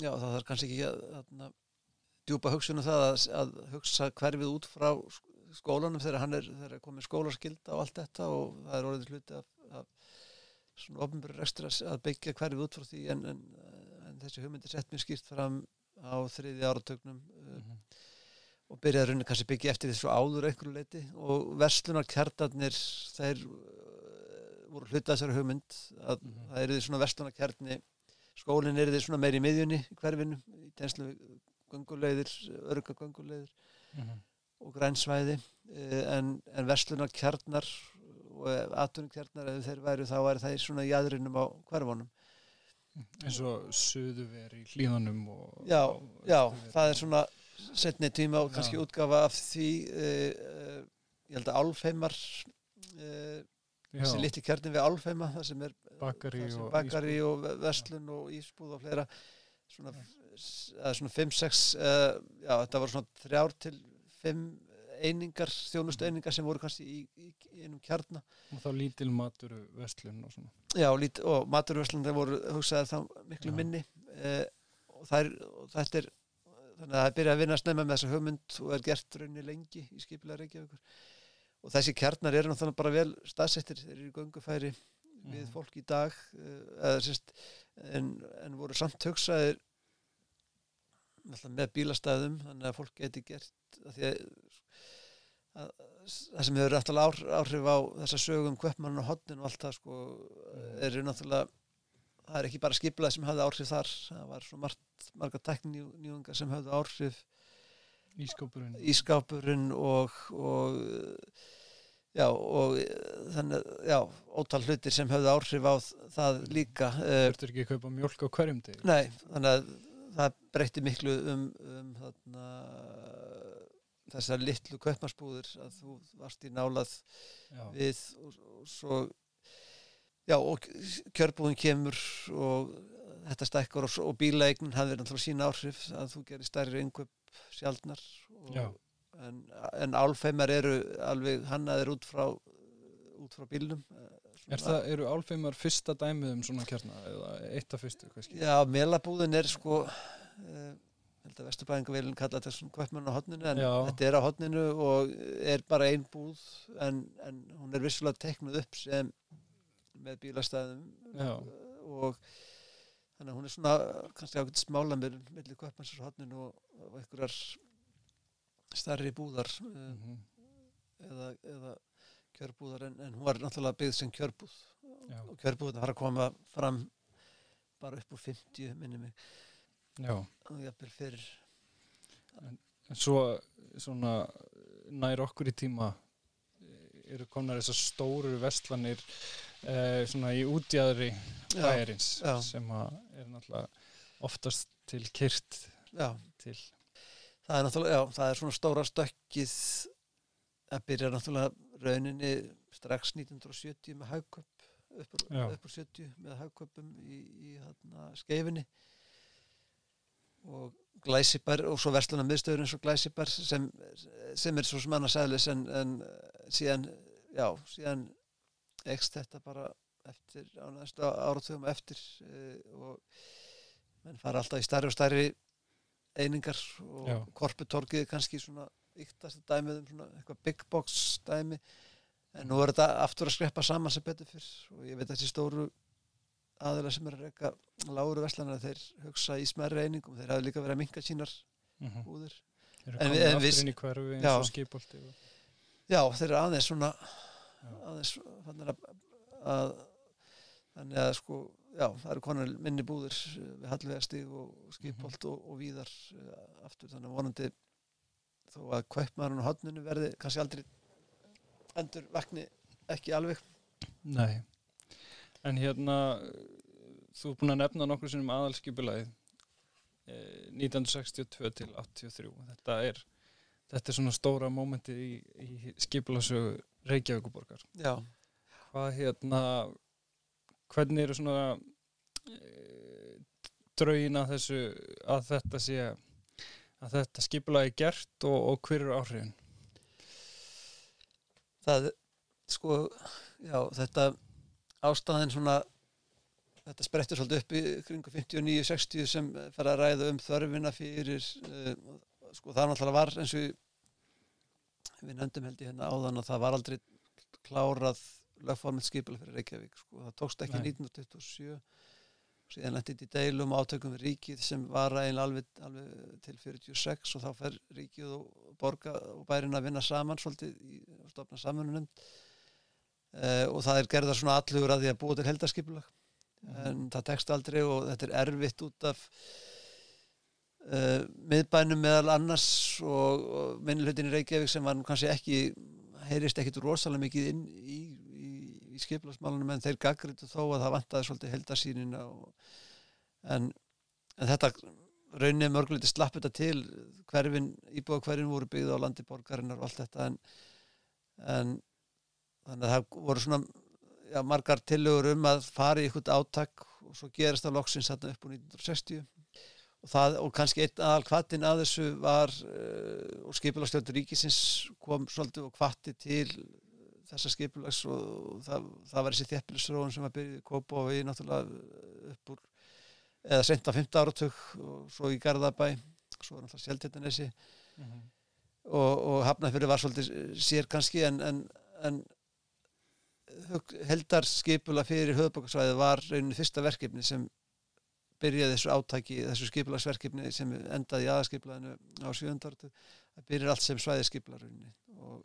já, það þarf kannski ekki að, að, að djúpa hugsunum það að, að hugsa hverfið út frá skólanum þegar hann er, er komið skólaskilda og allt þetta og það er orðið hluti af, af svona ofnbjörn restur að byggja hverfið út frá því en, en, en þessi hugmynd er sett mjög skýrt fram á þriði áratögnum mm -hmm. Og byrjaði rauninni kannski byggja eftir þessu áður einhverju leiti og verslunar kjartarnir þeir voru hluti af þessari hugmynd að mm -hmm. það er því svona verslunar kjarni skólinn er því svona meir í miðjunni í hverfinu, í tenslu gungulegðir, örga gungulegðir mm -hmm og grænsvæði. En, en verslunar kjarnar og aðtunum kjarnar ef þeir væri þá væri það í svona jæðrinum á hverfónum eins og suðuver í hlíðanum já, já, það er svona setni tíma og kannski já. útgafa af því uh, uh, ég held að Álfheimar uh, þessi liti kjarnin við Álfheima það sem er bakari, og, bakari og verslun og ísbúð og fleira. Svona 5-6 já, þetta var svona þrjár til fimm einingar, þjónustu einingar sem voru kannski í, í, í einum kjarna. Og þá lítil maturvöslun og svona. Já, lít, og maturvöslun það voru hugsaðið þá miklu já. minni eh, og, þær, og þetta er þannig að það byrjað að vinna snemma með þessa hugmynd og er gert raunni lengi í skipilega Reykjavíkur og þessi kjarnar eru náttúrulega bara vel staðsettir, þeir eru í göngufæri mm. við fólk í dag eh, eða, sérst, en, en voru samt hugsaðir með bílastæðum þannig að fólk geti gert að að, að, það sem hefur náttúrulega áhrif, á þessa sögum kvöppmann og hodnin og allt það sko mm. eru náttúrulega það er ekki bara skiplað sem hafði áhrif þar það var svona margt, marga tekníunga sem hafði áhrif. Ískápurinn Ískápurinn og, og já og þannig já, ótal hlutir sem hafði áhrif á það líka Þú ertur ekki að kaupa mjölk á hverjum deg Nei, þannig að það breytti miklu um, um þarna, þessar litlu kaupmarsbúður að þú varst í nálað já. við og, og svo já og kjörbúðin kemur og þetta stækkar og, og bílaegnin hafði náttúrulega sína áhrif að þú gerir stærri yngöp sjálfnar en, en álfeimar eru alveg hannaðir út frá út frá bílnum Er það, eru álfeymar fyrsta dæmið um svona kjarna eða eitt af fyrstu? Já, melabúðin er sko uh, held að Vesturbæðingaveilin kalla þetta svona kvöppmann á hodninu en Já. þetta er á hodninu og er bara ein búð en, en hún er vissulega teknuð upp sem með bílastæðum uh, og þannig að hún er svona kannski ákveðt smála með millir kvöppmanns á hodninu og, og einhverjar starri búðar mm -hmm. eða, eða kjörbúðar en, en hún var náttúrulega byggð sem kjörbúð Já. og kjörbúðin var að koma fram bara upp úr 50 minni mig og jafnvel fyrir en svo svona nær okkur í tíma eh, eru komnar þessar stóru vestlanir eh, svona í útjæðri bæjarins sem er náttúrulega oftast til kyrt til. Það er náttúrulega, já, það er svona stóra stökkið að byrja náttúrulega rauninni strax 1970 með haugköp upp, úr- Já. upp úr 70 með haugköpum í, í þarna, skeifinni og glæsibær og svo versluna miðstöður eins og glæsibær sem, sem er svo sem annars eðlis en, en síðan já, síðan ekst þetta bara eftir á næstu áratugum eftir e, og menn fara alltaf í stærri og stærri einingar og Já. korputorkið kannski svona yktast dæmið um svona eitthvað big box dæmi en nú er þetta aftur að skreppa saman sem betur fyrr og ég veit að þessi stóru aðeila sem er að reyka lágur veslanar þeir hugsa í smerri einingum þeir hafa líka verið að minka sínar mm búðir eru En komnar við- en aftur inn í hverfi eins og skipolti já þeir eru aðeins svona. Aðeins þannig að, að þannig að sko já það eru konar minni búðir eh, við Hallvegastíg og Skipolt og, og víðar uh, aftur. Þannig að vonandi þó að kaupmaðurinn og hodninu verði kannski aldrei endur vakni ekki alveg. Nei, en hérna þú er búin að nefna nokkur sinnum aðalskipulagið eh, 1962 til 83 þetta er, þetta er svona stóra mómentið í, í skipulagsögu Reykjavíkuborgar já, hvað hérna hvernig eru svona e, draugin að þessu að þetta sé að þetta skipulagi er gert og, og hver eru áhrifin? Það sko já þetta ástæðin svona þetta sprettur svolítið upp í kringu 59-60 sem fer að ræða um þörfina fyrir uh, sko það náttúrulega var eins og við nefndum held ég hérna áðan að það var aldrei klárað lögformið skipula fyrir Reykjavík sko. Það tókst ekki Nei. 1927 síðan lendið í deilum átökum við ríkið sem var eiginlega alveg, alveg til 46 og þá fer ríkið og borga og bærin að vinna saman svolítið í stofna samanunum uh, og það er gerða svona allugur að því að búa til heldarskipulag. En það tekst aldrei og þetta er erfitt út af uh, miðbænum meðal annars og, og minnlutin í Reykjavík sem var nú kannski ekki heyrist ekkit rosalega mikið inn í, í, í skipulagsmálunum en þeir gaggritu þó að það vantaði svolítið heldarsýnina og, en, en þetta raunin mörguleiti slapp þetta til hverfin, íbúða hverfin voru byggð á landi borgarinnar og allt þetta en, en þannig að það voru svona já, margar tillögur um að fara í eitthvað átak og svo gerist það loksins þarna upp á 1960 og, það, og kannski einn aðal kvatin að þessu var uh, og skipulagstjórn ríkisins kom svolítið og kvatti til þessa skipulags og það, það var þessi þjeppilisróun sem var byrjuð í Kópa og við náttúrulega upp úr eða sent á 15 áratug og svo í Garðabæ svo var náttúrulega sjálftéttanessi og, og Hafnarfjörði var svolítið sér kannski en, en, en heldarskipula fyrir höfðbókarsvæði var rauninni fyrsta verkefni sem byrjaði þessu átaki, þessu skipulagsverkefni sem endaði í aðaskiplaðinu á sjöndartu, það byrjar allt sem svæðiskipla rauninni og,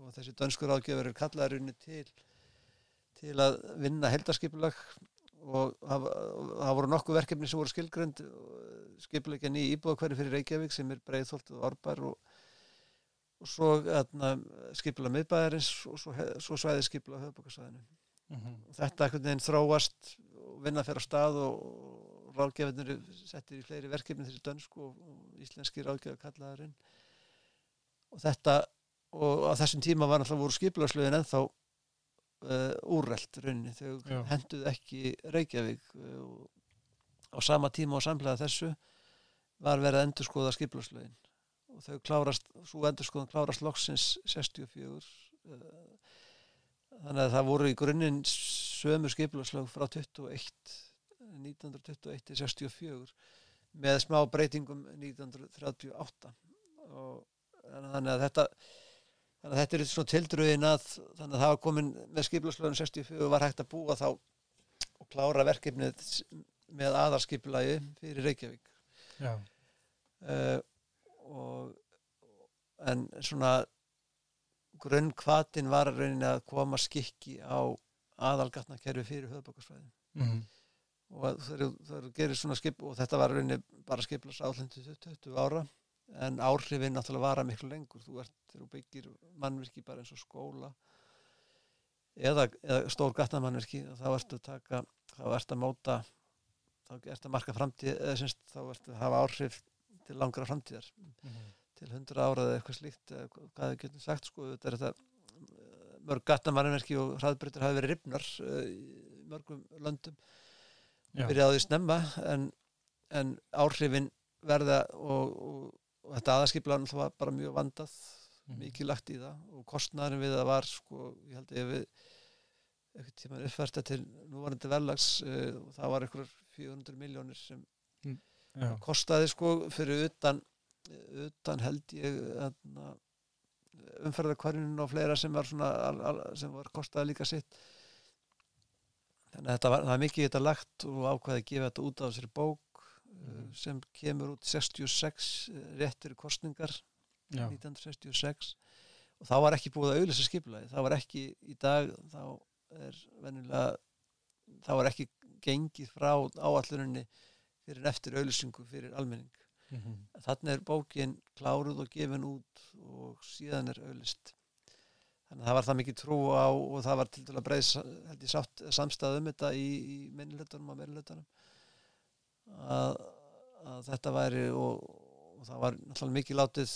og þessi dönskur ágjöfur er kallaði rauninni til til að vinna heldarskipulag og það voru nokkuð verkefni sem voru skilgrönd skipulegja ný íbúða hverju fyrir Reykjavík sem er Breiðholt og Árbær og, og svo skipula miðbæðarins og svo, svo svæði skipula höfbókarsvæðinu. Þetta ekkert veginn þróast vinna fyrir stað og, og ráðgefinir settir í fleiri verkefni þessi dönsku og, og íslenski ráðgefa kallaðarinn og þetta og á þessum tíma var náttúrulega voru skipulagslögin ennþá uh, úrrelt rauninni. Þau Já. henduð ekki Reykjavík uh, og á sama tíma og samlega þessu var verið að endurskoða skipulagslögin. Og þau klárast, svo endurskoðan klárast loksins 64 uh, þannig að það voru í grunninn sömu skipulagslög frá 21 1921 til 64 með smá breytingum 1938 og þannig að þetta þannig að þetta er svona tildröðin að þannig að það var komin með skipulagslögin 64 var hægt að búa þá og klára verkefnið með aðarskipulagi fyrir Reykjavík. Já, uh, og en svona grunnkvatin var að rauninni að koma skikki á aðalgatnakerfi fyrir höfðbókarsvæðin Mhm. Og eru gerir svona skip og þetta var rauninni bara skiplas áhlendu 20 ára en áhrifin náttúrulega vara miklu lengur. Þú ert þú byggir mannvirki bara eins og skóla eða, eða stór gatnamannvirki þá ertu að taka, þá ertu að móta þá ertu að marka framtíð eða semst þá ertu að hafa áhrif til langra framtíðar. Mhm. til 100 ára eða eitthvað slíkt eða hvað við getum sagt sko þetta er þetta eh, mörg gatnamannvirki og hraðbrytur hafi verið ripnar uh, í mörgum löndum Byrjaði því snemma en, en áhrifin verða og, og, og þetta aðaskipla var bara mjög vandað Mhm. mikið lagt í það og kostnæðurinn við það var sko, ég held að við eitthvað tíma uppfært til núvarandi verðlags uh, og það var einhverjar 400 miljónir sem Já. kostaði sko fyrir utan utan held ég umferðarkvarðinu og fleira sem var svona al, al, sem var kostaði líka sitt þannig að þetta var, það er mikið þetta lagt og ákvaði að gefa þetta út á þessari bók mm. sem kemur út 66 rétt fyrir kostningar Já. 1966 og þá var ekki búið að auðvisa skipulaði það var ekki í dag þá er venjulega þá var ekki gengið frá áallurinni fyrir eftir auðvisingu fyrir almenning Mhm. þannig er bókin kláruð og gefin út og síðan er auðlist þannig að það var það mikið trú á og það var til dæla breið samstæð um þetta í, í minnilötunum og meðlötunum að, að þetta væri og, og það var náttúrulega mikið látið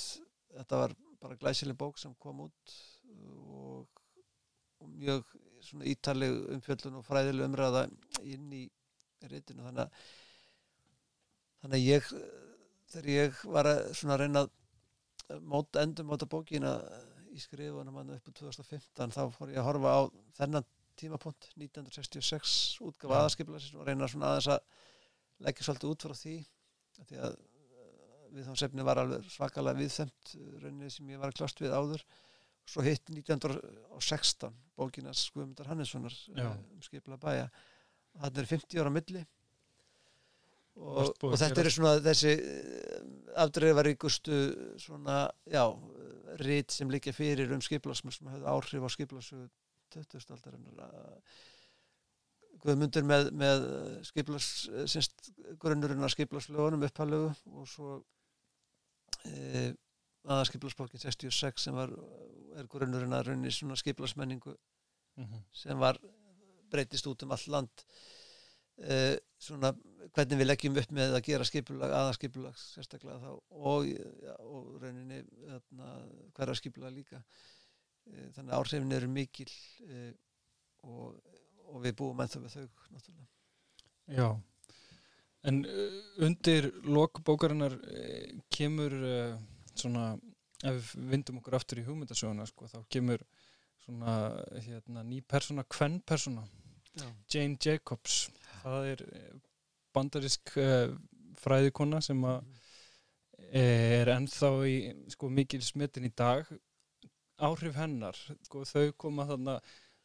þetta var bara glæsileg bók sem kom út og, og mjög ítaleg umfjöldun og fræðileg umræða inn í reytinu þannig að þannig að ég þegar ég var að reyna að móta, endur móta bókina í skrifunum hann upp á 2015 þá fór ég að horfa á þennan tímapunkt 1966 útgafa Já. aðaskiplaðsins og reyna svona aðeins að leggja svolítið út frá því því að við þá sefni var alveg svakalega viðþemt rauninni sem ég var að klást við áður svo hitt 1916 bókinas Guðmundar Hannessonar Já. um skipla bæja það er 50 ára milli og, og þetta eru svona þessi afdreifaríkustu svona, já, rít sem líka fyrir um skiplasmur sem hefði áhrif á skiplasögu 20. aldarinnar Guðmundur með, með skiplas, sinst grunnurinn að skiplaslögunum upphælugu og svo e, aðaskiplasbókin 66 sem var, er grunnurinn að runni svona skiplasmenningu Mhm. sem var breytist út um all land uh, svona hvernig við leggjum upp með að gera skipulag, aðaskipulag sérstaklega þá og, ja, og rauninni hérna, hverja skipulag líka uh, þannig að áhrifin eru mikil uh, og, og við búum ennþá við þau náttúrulega Já, en uh, undir lokbókarinnar kemur svona, ef við vindum okkur aftur í hugmyndasöguna, sko, þá kemur svona, hérna, ný persóna, kvenn persóna, Já. Jane Jacobs. Það er eh, bandarisk uh, fræðikona sem að eh, er ennþá í sko, mikil smetin í dag. Áhrif hennar, sko, þau koma þarna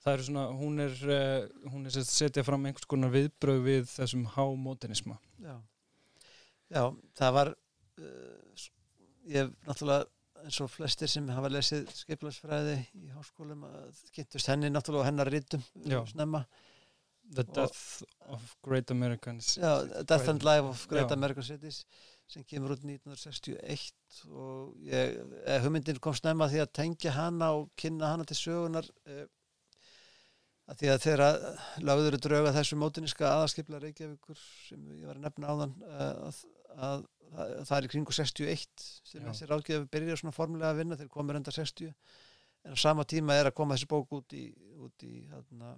það eru svona, hún er, uh, hún er setja fram einhvers konar viðbröð við þessum hámodernisma. Já, Já það var uh, ég hef náttúrulega eins og flestir sem hafa lesið skipulagsfræði í háskólum að kynntust henni náttúrulega og hennar rítum snemma The Death of Great Americans. Já, Death and Life of Great Já. American Cities sem kemur út 1961 og ég, eh, hugmyndin kom snemma því að tengja hana og kynna hana til sögunar eh, að því að þegar lögður er drauga þessu mótiniska aðaskipla Reykjavíkur sem ég var að nefna áðan eh, að, að, að það er í kringu 61 sem Já. þessi ráðgjöf byrjar svona formulega að vinna þegar komur enda 60 en á sama tíma er að koma þessi bók út í, út í hérna,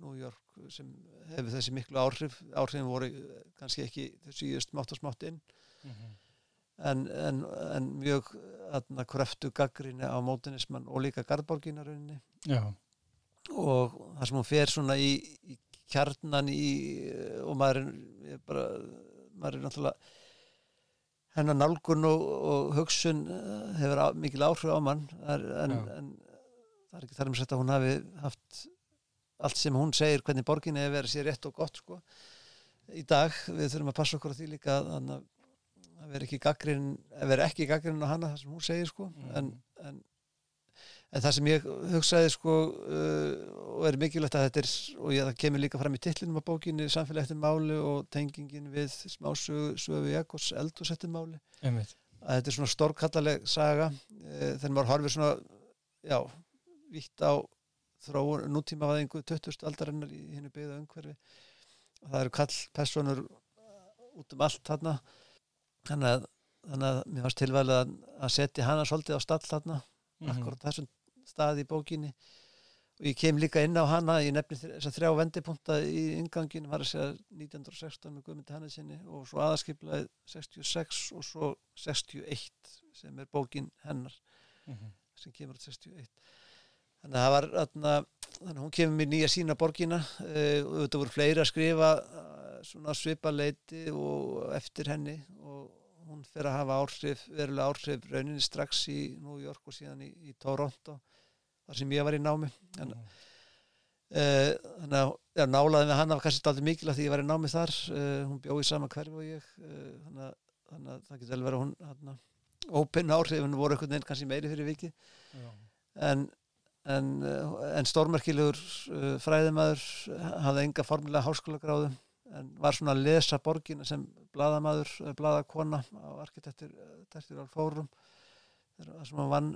New York sem hefur þessi miklu áhrif áhrifin voru eh, kannski ekki síðust smátt og smátt inn. Mhm. en, en, en mjög aðna, kröftu gaggrinni á mótinismann og líka Já, og það sem hún fer svona í, í kjarnan í og maður er, bara, maður er náttúrulega hennar nálgun og, og hugsun eh, hefur á, mikil áhrif á mann. En, en það er ekki þar um sett að hún hafi haft allt sem hún segir hvernig borginni hefur verið sér rétt og gott sko. Í dag, við þurfum að passa okkur á því líka að að vera ekki gaggrinn að vera ekki gaggrinn á hana það sem hún segir sko. Mhm. en, en, en það sem ég hugsaði sko uh, og er mikilvægt að þetta er og ég, það kemur líka fram í tillinum á bókinni samfélag eftir máli og tengingin við smásögu Söfu Jakobs eldus eftir máli. Einmitt. Að þetta er svona stórkallaleg saga. Uh, þegar maður horfir svona já, vítt á þróun nútímavæðingu 20. aldarinnar í hennu byggða umhverfi og það eru kallpersonur út um allt þarna þannig að, þannig að mér fannst tilvæglega að, að setja hana svolítið á stall þarna Mhm. akkurat á þessum stað í bókinni og ég kem líka inn á hana ég nefni þess að þrjá vendipunta í ingangin var að segja 1916 með Guðmundi Hannesinni og svo aðaskiplaði 66 og svo 61 sem er bókin hennar Mhm. sem kemur út 61 þannig að það var atna, þannig að hún kemur mér nýja sína borgina uh, og þetta voru fleiri að skrifa uh, svona svipaleiti og eftir henni og hún fer að hafa áhrif, verulega áhrif rauninni strax í New York og síðan í, í Toronto þar sem ég var í námi þannig, Mhm. uh, þannig að já, nálaði með hana var kannski aldrei mikilvægt því ég var í námi þar uh, hún bjóð í sama hverfi og ég þannig, að, þannig að það getur vel verið að hún ópinn áhrifin voru einhvern veginn kannski meiri fyrir vikið Já. en, en, uh, en stórmerkilegur uh, fræðimæður hafði enga formulega háskólagráðu en var svona að lesa borgina sem bladamaður, bladakona á arkitektur fórum þar sem hann vann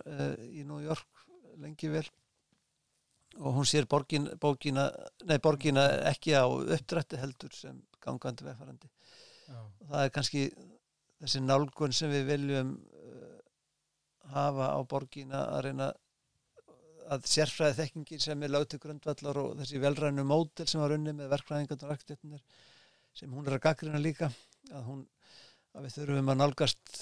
í New York lengi vel. Og hún sér borgin, bókina, nei, borgina ekki á uppdrætti heldur sem gangandi vegfærandi og það er kannski þessi nálgun sem við viljum hafa á borgina að reyna að sérfræði þekkingin sem er til grundvallar og þessi velrænu mótel sem var unni með verkfræðingarnar og arkitektunir sem hún er að gaggrina líka að, hún, að við þurfum að nálgast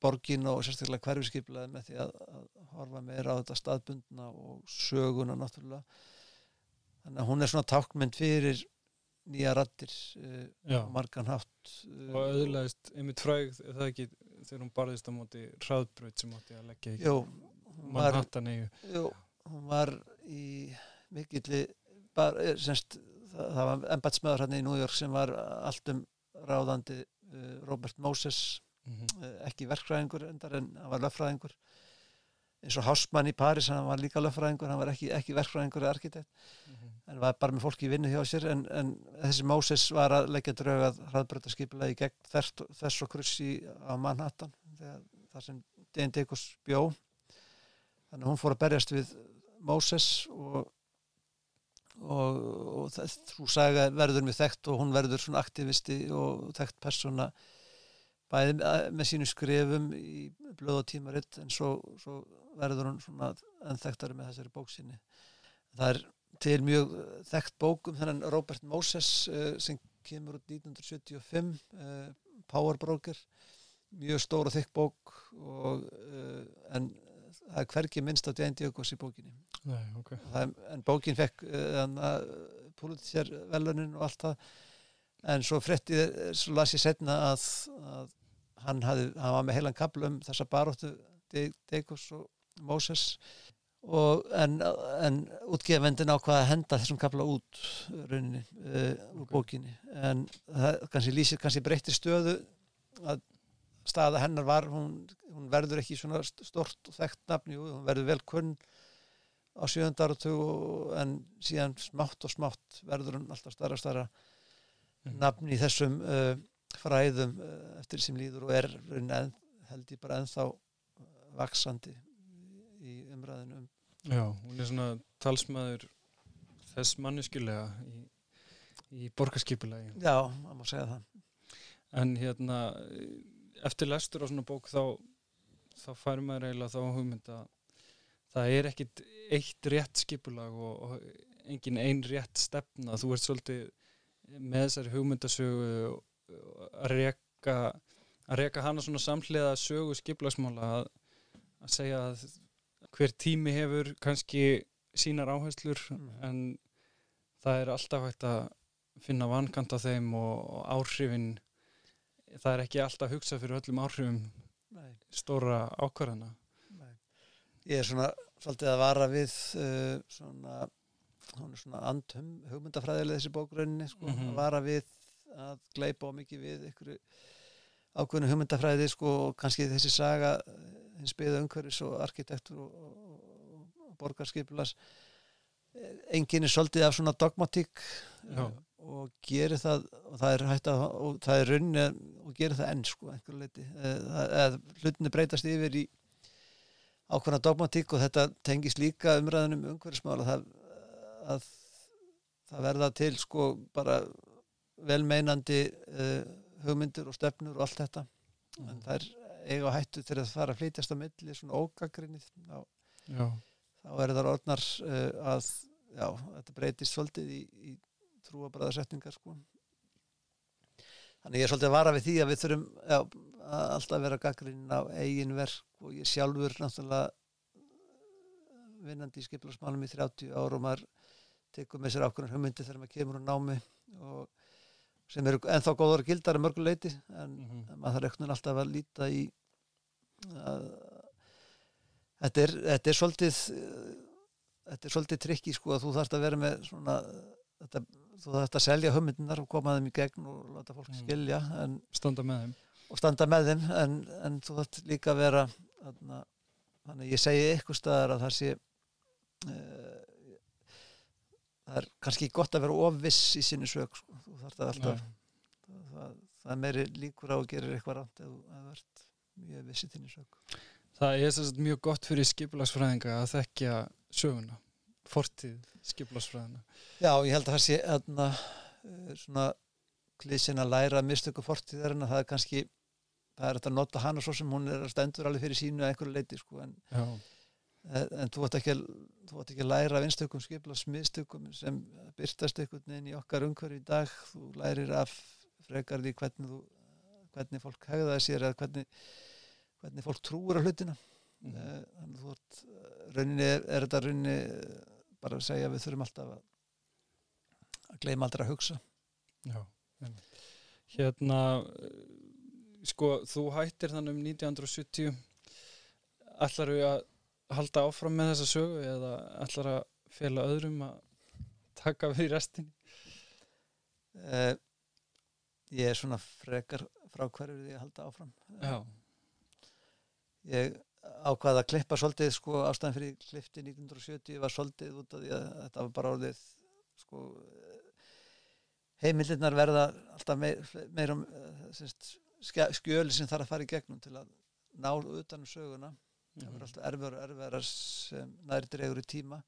borgin og sérstaklega hverfiskiplaði með því að, að horfa meira á þetta staðbundna og söguna náttúrulega. Þannig að hún er svona tákmynd fyrir nýja rattir uh, á margan hátt uh, og auðvitaðist einmitt fræg það ekki þegar hún barðist á móti hraðbraut sem átti að leggja ekki var, Manhattan eigu hún var í mikilli bara, eh, það, var embatsmaður hérna í New York sem var allt um ráðandi uh, Robert Moses Mhm. uh, ekki verkfræðingur endar en hann var löffræðingur eins og Hausmann í Paris hann var líka löffræðingur, hann var ekki, ekki verkfræðingur eða arkitekt, Mhm. en var bara með fólki í vinnu hjá sér en, en þessi Moses var að leggja drög að hraðbrötaskipulagi gegn þess, og krussi á Manhattan þegar, þar sem D.N. Dekos bjó þannig að hún fór að berjast við Moses og og, og þú sagði að verður með þekkt og hún verður svona aktivisti og þekkt persóna bæði með, sínu skrifum í blöð og tímaritt en svo, svo verður hún svona enn þekktari með þessari bóksinni það er til mjög þekkt bókum þennan Robert Moses uh, sem kemur út 1975 uh, Power Broker. Mjög stór og þykk bók og, uh, en það er hvergi minnst á D.N. Diogos í bókinni Nei, ok það, en bókin fekk uh, pólitsér velunin og allt það en svo frétti, svo las ég setna að, að hann, hafði, hann var með heilan kapl um þessa baróttu Deikos og Moses og en, en útgefendin ákvaða að henda þessum kapla út rauninni uh, úr Ok. bókinni en það kannski lýsir kannski breytti stöðu að staða hennar var hún, hún verður ekki svona stort og þekkt nafn, jú, hún verður vel kunn á sjöfund áratug en síðan smátt og smátt verður hún alltaf starra og starra Mhm. nafn í þessum uh, fræðum uh, eftir sem líður og er enn, held ég bara ennþá uh, vaksandi í umræðinu um Já, hún er svona talsmaður þess manneskjulega í, í borgarskipulagi Já, má segja það en hérna eftir lestur á svona bók þá þá fær maður eiginlega þá hugmynd að það er ekkit eitt rétt skipulag og, og engin ein rétt stefna þú ert svolítið með þessari hugmyndasögu að reka að reka hana svona samhliða sögu skipulagsmála að, að segja að hver tími hefur kannski sínar áherslur Mhm. en það er alltaf hægt að finna vankant á þeim og, og áhrifin það er ekki alltaf að hugsa fyrir öllum áhrifum Nei, stóra ákvarðana. Ég er svona svolítið að vara við uh, svona svona andhum hugmyndafræðileg þessi bókrauninni sko, Mhm. að vara við að gleipa á mikið við ykkur ákveðinu hugmyndafræði sko, og kannski þessi saga eh, hins byggða umhverfis og arkitektur og, og, og borgarskipulas enginn er svolítið af svona dogmatík. Og gerir það og það er hægt að og það er runni og gerir það enn sko einhverju leiti hlutinni breytast yfir í ákveðna dogmatík og þetta tengist líka umræðunum umhverfismála það, að það verða til sko bara velmeinandi uh, hugmyndur og stefnur og allt þetta. Mm. en það er eiga hættu til að fara að flytjast á milli svona ógagrinni þá, þá er það orðnar uh, að já, þetta breytist svolítið í, í trúabræðarsetningar sko þannig ég er svolítið að vara við því að við þurfum já, að alltaf vera gaggrinn á eigin verk og ég sjálfur náttúrulega vinnandi í skiplarsmálum í 30 ára og maður tekur með sér ákveðin hugmyndi þegar maður kemur á námi og sem eru ennþá góður gildar í mörguleiti en mm -hmm. maður þarf ekkert alltaf að líta í að þetta er, þetta er svolítið þetta er svolítið trikki sko að þú þarfst að vera með svona þetta, þú þarfst að selja hömyndunar og koma þeim í gegn og láta fólk mm. skilja en, standa með þeim og standa með þeim en, en þú þarfst líka að vera þannig að ég segi eitthvað staðar að það sé uh, það er kannski gott að vera ofviss í sinni sög sko. þú þarf það alltaf það, það, það meiri líkur á að gera eitthvað rátt ef það verðt mjög viss í þinni sög Það er mjög gott fyrir skipulagsfræðinga að þekkja söguna fortið skipulagsfræðina? Já, ég held að það sé aðna, eh, svona klísin að læra mistöku fortiðarinn að það er kannski það er að nota hana svo sem hún er stendur alveg fyrir sínu að einhverju leiti sko, en Já. en þú ætti ekki, ekki að læra af einstökum skipla smiðstökum sem byrtast einhvern veginn í okkar umhverju í dag. Þú lærir af frekar því hvernig, þú, hvernig fólk hegðaði sér eða hvernig, hvernig fólk trúur á hlutina. Mm. þannig þú ert rauninni, er, er þetta rauninni bara að segja að við þurfum alltaf að að gleyma aldrei að hugsa. Já, hérna sko þú hættir þannig um 1970 ætlar við að halda áfram með þessa sögu eða ætlar að fela öðrum að taka við í restin uh, Ég er svona frekar frá hverju því að halda áfram. Já. Ég ákvaði að klippa svolítið sko ástæðan fyrir klifti 1970 var svolítið út af því að þetta var bara orðið sko heimildirnar verða alltaf meir, meir um skjöli sem þarf að fara í gegnum til að ná utanum söguna. Það verður alltaf erfiðar og erfiðar sem næri dregur í tíma.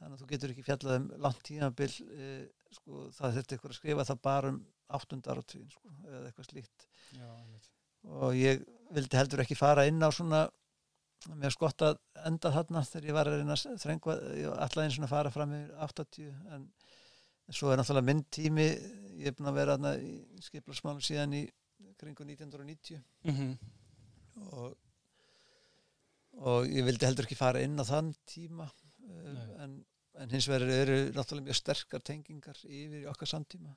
Þannig að þú getur ekki fjallað um langt tímabil e, sko, það þurfti ykkur að skrifa það bara um áttundar og tvinn sko, eða eitthvað slíkt. Já, og ég vildi heldur ekki fara inn á svona mér skott að enda þarna þegar ég var að reyna að þrengva alltaf eins og fara fram með 80 en, svo er náttúrulega minn tími. Ég er búin að vera aðna í skiplarsmálum síðan í kringu 1990 mm -hmm. og og ég vildi heldur ekki fara inn á þann tíma uh, en, en hins vegar eru náttúrulega mjög sterkar tengingar yfir í okkar samtíma.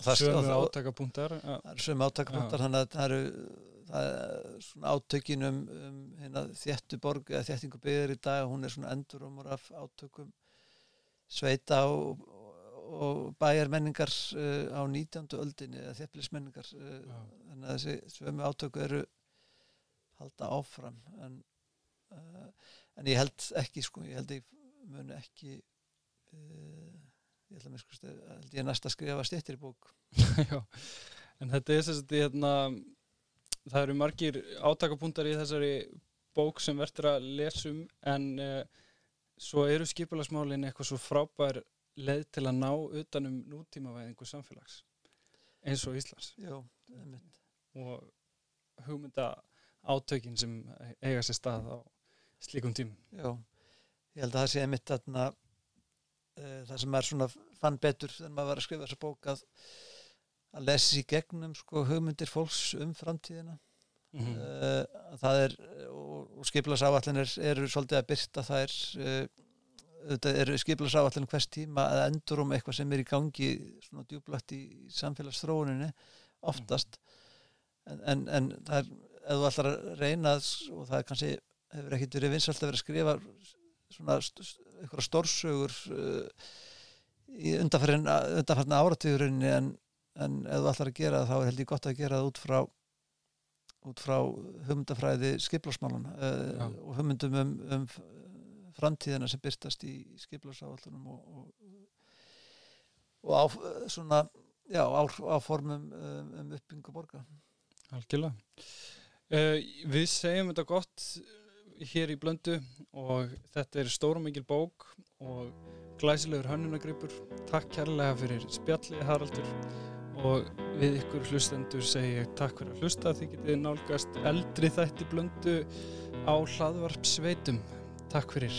Sömu átakapunktar Það eru sömu átakapunktar þannig að það eru það er átökin um, um hérna, þjættu borg eða þjættingu byggður í dag hún er svona endurumur af átökum sveita og, og bæjarmenningar uh, á 19. öldinni eða þjættilismenningar uh, þannig að þessi sömu átöku eru halda áfram en, uh, en ég held ekki sko, ég held ég muni ekki uh, ég held að mér sko held ég næst að skrifa stittir í bók Já, en þetta er þess að hérna, það eru margir átakapunktar í þessari bók sem verður að lesum en uh, svo eru skipilagsmálin eitthvað svo frábær leið til að ná utanum nútímavæðingu samfélags eins og Íslands. Já, og hugmynda átökin sem eiga sér stað á slíkum tím Já, ég held að það sé einmitt aðna uh, eh, það sem er svona fann betur þegar maður var að skrifa þessa bók að að lesa sér gegnum sko hugmyndir fólks um framtíðina mm -hmm. uh, það er og, og skiplasáallinir eru svolítið að byrta það er uh, eru skiplasáallin hvers tíma að endur um eitthvað sem er í gangi svona djúblagt í samfélagsþróuninni oftast en, en, en það er ef þú ætlar að reyna og það er kannski, hefur ekkert verið vinsalt að vera að skrifa svona eitthvað stórsögur uh, í undanfarn áratvíðurinni en, en ef þú ætlar að gera það þá er held ég gott að gera það út frá út frá hugmyndafræði skiplásmálun uh, og hugmyndum um, um framtíðina sem byrtast í skiplarsáallunum og, og, og á, svona, já, á, á formum um, um uppbyggingu borga. Algjörlega. Uh, við segjum þetta gott hér í blöndu og þetta er stórum mikil bók og glæsilegur hönnunagripur. Takk kærlega fyrir spjallið Haraldur og við ykkur hlustendur segi takk fyrir að hlusta því getið nálgast eldri þætti blöndu á hlaðvarp sveitum. Takk fyrir.